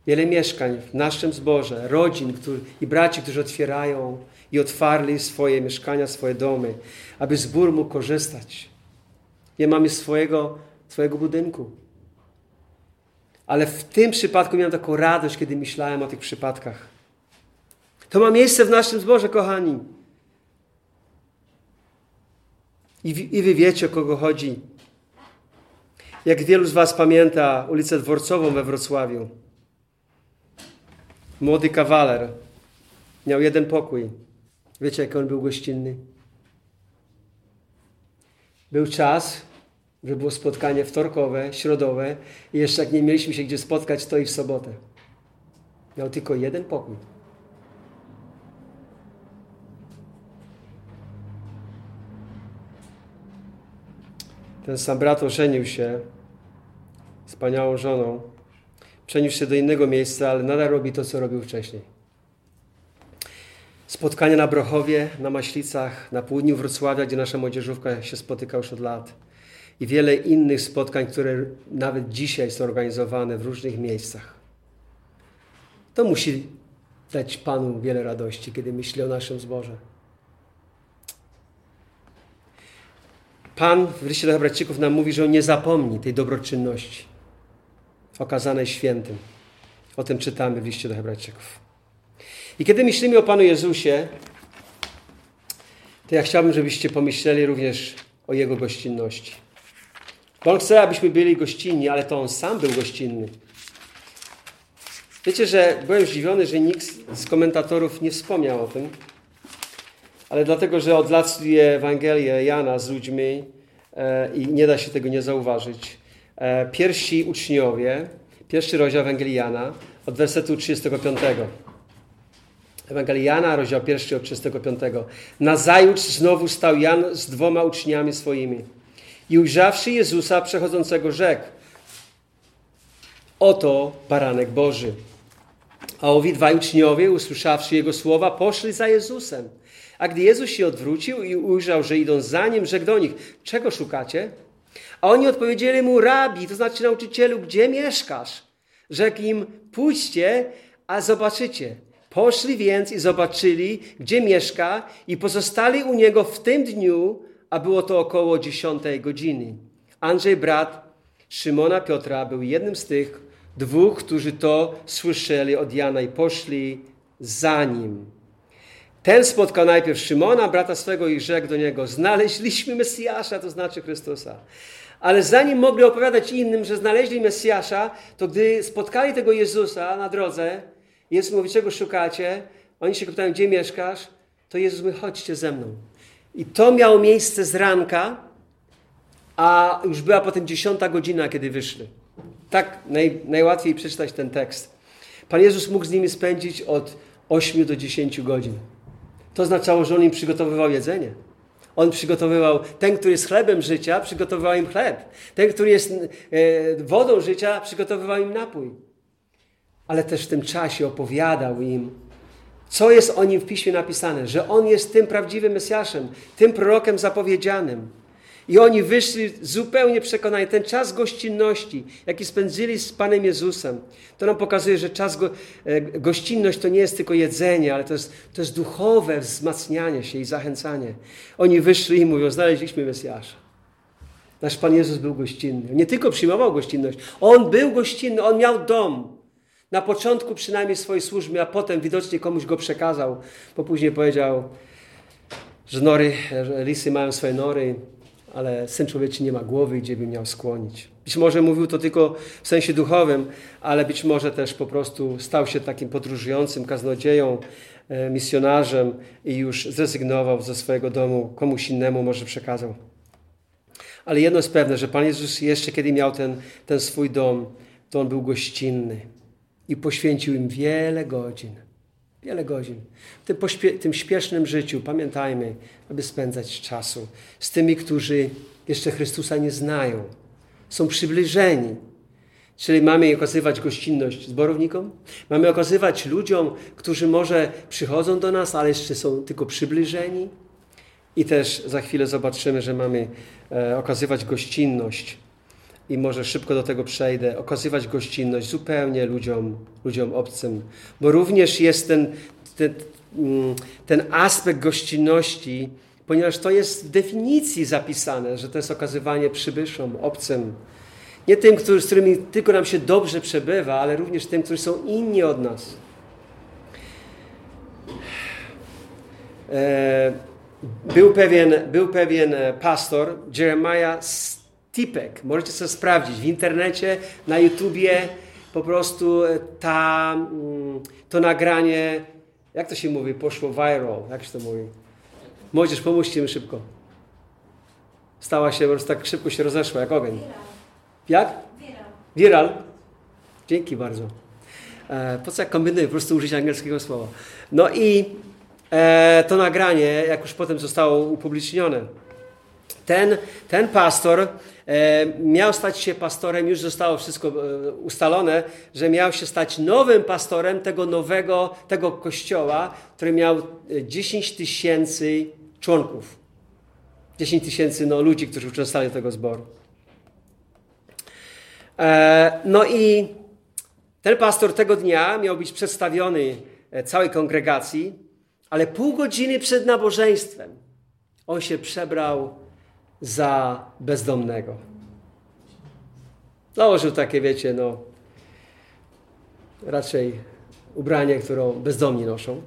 wiele mieszkań w naszym zborze, rodzin który, i braci, którzy otwierają i otwarli swoje mieszkania, swoje domy, aby zbór mógł korzystać. Nie mamy swojego, swojego budynku. Ale w tym przypadku miałem taką radość, kiedy myślałem o tych przypadkach. To ma miejsce w naszym zborze, kochani. I, I wy wiecie, o kogo chodzi. Jak wielu z Was pamięta ulicę Dworcową we Wrocławiu. Młody kawaler miał jeden pokój. Wiecie, jak on był gościnny? Był czas, że było spotkanie wtorkowe, środowe i jeszcze jak nie mieliśmy się gdzie spotkać, to i w sobotę. Miał tylko jeden pokój. Ten sam brat ożenił się z wspaniałą żoną. Przeniósł się do innego miejsca, ale nadal robi to, co robił wcześniej. Spotkania na Brochowie, na Maślicach, na południu Wrocławia, gdzie nasza młodzieżówka się spotyka już od lat. I wiele innych spotkań, które nawet dzisiaj są organizowane w różnych miejscach. To musi dać Panu wiele radości, kiedy myśli o naszym zborze. Pan w liście do Hebrajczyków nam mówi, że on nie zapomni tej dobroczynności okazanej świętym. O tym czytamy w liście do Hebrajczyków. I kiedy myślimy o Panu Jezusie, to ja chciałbym, żebyście pomyśleli również o Jego gościnności. Bo On chce, abyśmy byli gościnni, ale to On sam był gościnny. Wiecie, że byłem zdziwiony, że nikt z komentatorów nie wspomniał o tym, ale dlatego, że od lat studiuję Ewangelię Jana z ludźmi e, i nie da się tego nie zauważyć. E, pierwsi uczniowie, pierwszy rozdział Ewangelii Jana od wersetu 35. Ewangelii Jana, rozdział pierwszy od 35. Nazajutrz znowu stał Jan z dwoma uczniami swoimi i ujrzawszy Jezusa przechodzącego rzekł Oto baranek Boży. A owi dwaj uczniowie, usłyszawszy Jego słowa, poszli za Jezusem. A gdy Jezus się odwrócił i ujrzał, że idą za Nim, rzekł do nich, czego szukacie? A oni odpowiedzieli Mu, rabi, to znaczy nauczycielu, gdzie mieszkasz? Rzekł im, pójdźcie, a zobaczycie. Poszli więc i zobaczyli, gdzie mieszka i pozostali u niego w tym dniu, a było to około dziesiątej godziny. Andrzej, brat Szymona Piotra, był jednym z tych dwóch, którzy to słyszeli od Jana i poszli za nim. Ten spotkał najpierw Szymona, brata swego, i rzekł do niego: Znaleźliśmy Mesjasza, to znaczy Chrystusa. Ale zanim mogli opowiadać innym, że znaleźli Mesjasza, to gdy spotkali tego Jezusa na drodze, Jezus mówi, czego szukacie? Oni się pytają, gdzie mieszkasz? To Jezus mówi, chodźcie ze mną. I to miało miejsce z ranka, a już była potem dziesiąta godzina, kiedy wyszli. Tak naj, najłatwiej przeczytać ten tekst. Pan Jezus mógł z nimi spędzić od 8 do 10 godzin. To oznaczało, że On im przygotowywał jedzenie. On przygotowywał, ten, który jest chlebem życia, przygotowywał im chleb. Ten, który jest e, wodą życia, przygotowywał im napój ale też w tym czasie opowiadał im, co jest o nim w piśmie napisane, że on jest tym prawdziwym Mesjaszem, tym prorokiem zapowiedzianym. I oni wyszli zupełnie przekonani. Ten czas gościnności, jaki spędzili z Panem Jezusem, to nam pokazuje, że czas go, e, gościnność to nie jest tylko jedzenie, ale to jest, to jest duchowe wzmacnianie się i zachęcanie. Oni wyszli i mówią, znaleźliśmy Mesjasza. Nasz Pan Jezus był gościnny. Nie tylko przyjmował gościnność, On był gościnny, On miał dom. Na początku przynajmniej swojej służby, a potem widocznie komuś go przekazał, bo później powiedział, że nory, że lisy mają swoje nory, ale syn człowieczy nie ma głowy, gdzie by miał skłonić. Być może mówił to tylko w sensie duchowym, ale być może też po prostu stał się takim podróżującym kaznodzieją, e, misjonarzem i już zrezygnował ze swojego domu, komuś innemu może przekazał. Ale jedno jest pewne, że Pan Jezus jeszcze kiedy miał ten, ten swój dom, to On był gościnny i poświęcił im wiele godzin. Wiele godzin. W tym, tym śpiesznym życiu pamiętajmy, aby spędzać czasu z tymi, którzy jeszcze Chrystusa nie znają. Są przybliżeni. Czyli mamy okazywać gościnność zborownikom, mamy okazywać ludziom, którzy może przychodzą do nas, ale jeszcze są tylko przybliżeni. I też za chwilę zobaczymy, że mamy e, okazywać gościnność i może szybko do tego przejdę, okazywać gościnność zupełnie ludziom, ludziom obcym, bo również jest ten, ten, mm, ten aspekt gościnności, ponieważ to jest w definicji zapisane, że to jest okazywanie przybyszom, obcym. Nie tym, którzy, z którymi tylko nam się dobrze przebywa, ale również tym, którzy są inni od nas. E, był pewien, był pewien pastor, Jeremiah tipek. Możecie sobie sprawdzić w internecie, na YouTubie po prostu ta, mm, to nagranie, jak to się mówi, poszło viral, jak się to mówi? Młodzież, pomóżcie mi szybko. Stała się, po prostu tak szybko się rozeszła, jak ogień. Jak? Viral. Viral? Dzięki bardzo. E, po co jak kombinuję, po prostu użyć angielskiego słowa. No i e, to nagranie, jak już potem zostało upublicznione, ten, ten pastor e, miał stać się pastorem, już zostało wszystko e, ustalone, że miał się stać nowym pastorem tego nowego, tego kościoła, który miał 10 e, tysięcy członków. 10 tysięcy no, ludzi, którzy uczestniczyli do tego zboru. No i ten pastor tego dnia miał być przedstawiony całej kongregacji, ale pół godziny przed nabożeństwem on się przebrał za bezdomnego. Założył takie, wiecie, no, raczej ubranie, którą bezdomni noszą.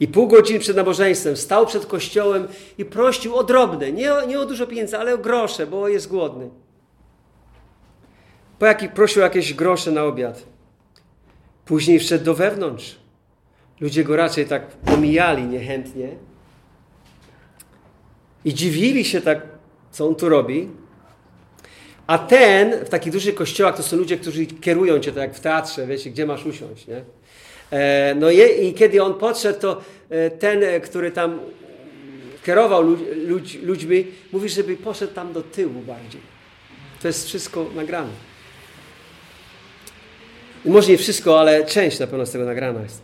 I pół godziny przed nabożeństwem stał przed kościołem i prosił o drobne, nie o, nie o dużo pieniędzy, ale o grosze, bo jest głodny. Po jaki, prosił jakieś grosze na obiad. Później wszedł do wewnątrz. Ludzie go raczej tak pomijali niechętnie. I dziwili się tak, co on tu robi. A ten, w takich dużych kościołach, to są ludzie, którzy kierują cię, tak jak w teatrze, wiecie, gdzie masz usiąść, nie? E, no i, i kiedy on podszedł, to e, ten, który tam kierował ludź, ludź, ludźmi, mówi, żeby poszedł tam do tyłu bardziej. To jest wszystko nagrane. Może nie wszystko, ale część na pewno z tego nagrana jest.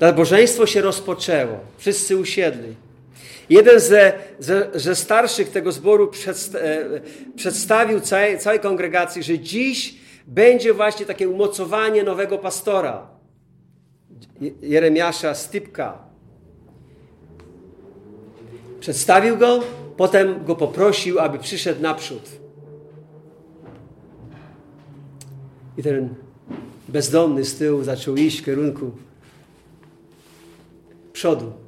Nabożeństwo się rozpoczęło. Wszyscy usiedli. Jeden ze, ze, ze starszych tego zboru e, przedstawił całej, całej kongregacji, że dziś będzie właśnie takie umocowanie nowego pastora. Jeremiasza Stypka. Przedstawił go, potem go poprosił, aby przyszedł naprzód. I ten bezdomny z tyłu zaczął iść w kierunku przodu.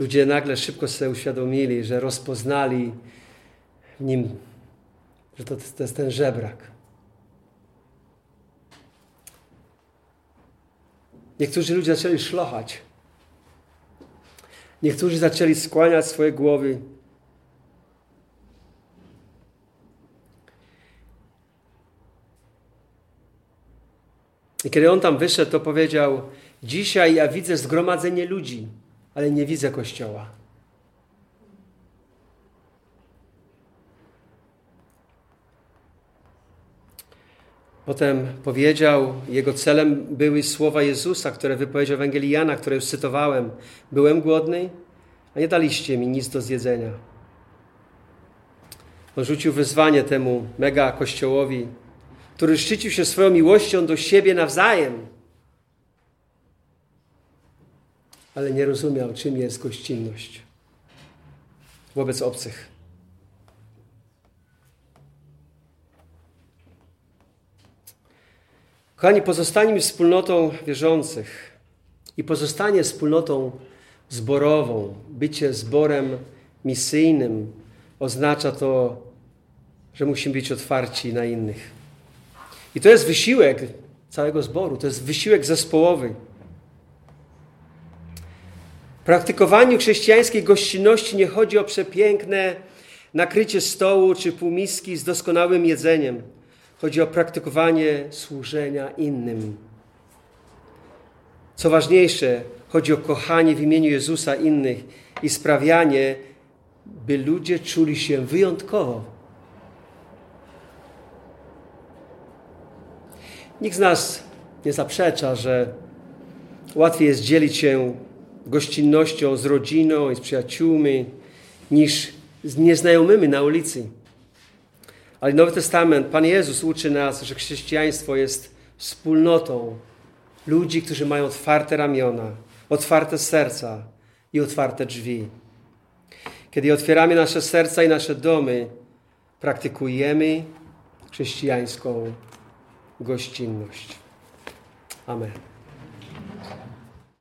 Ludzie nagle szybko sobie uświadomili, że rozpoznali w nim, że to, to jest ten żebrak. Niektórzy ludzie zaczęli szlochać. Niektórzy zaczęli skłaniać swoje głowy. I kiedy on tam wyszedł, to powiedział: Dzisiaj ja widzę zgromadzenie ludzi ale nie widzę Kościoła. Potem powiedział, jego celem były słowa Jezusa, które wypowiedział Ewangelii Jana, które już cytowałem. Byłem głodny, a nie daliście mi nic do zjedzenia. On rzucił wyzwanie temu mega kościołowi, który szczycił się swoją miłością do siebie nawzajem ale nie rozumiał, czym jest gościnność wobec obcych. Kochani, pozostanie wspólnotą wierzących i pozostanie wspólnotą zborową, bycie zborem misyjnym, oznacza to że musimy być otwarci na innych. I to jest wysiłek całego zboru, to jest wysiłek zespołowy. Praktykowaniu chrześcijańskiej gościnności nie chodzi o przepiękne nakrycie stołu czy półmiski z doskonałym jedzeniem. Chodzi o praktykowanie służenia innym. Co ważniejsze, chodzi o kochanie w imieniu Jezusa innych i sprawianie, by ludzie czuli się wyjątkowo. Nikt z nas nie zaprzecza, że łatwiej jest dzielić się gościnnością z rodziną i z przyjaciółmi niż z nieznajomymi na ulicy. Ale Nowy Testament, Pan Jezus uczy nas, że chrześcijaństwo jest wspólnotą ludzi, którzy mają otwarte ramiona, otwarte serca i otwarte drzwi. Kiedy otwieramy nasze serca i nasze domy, praktykujemy chrześcijańską gościnność. Amen.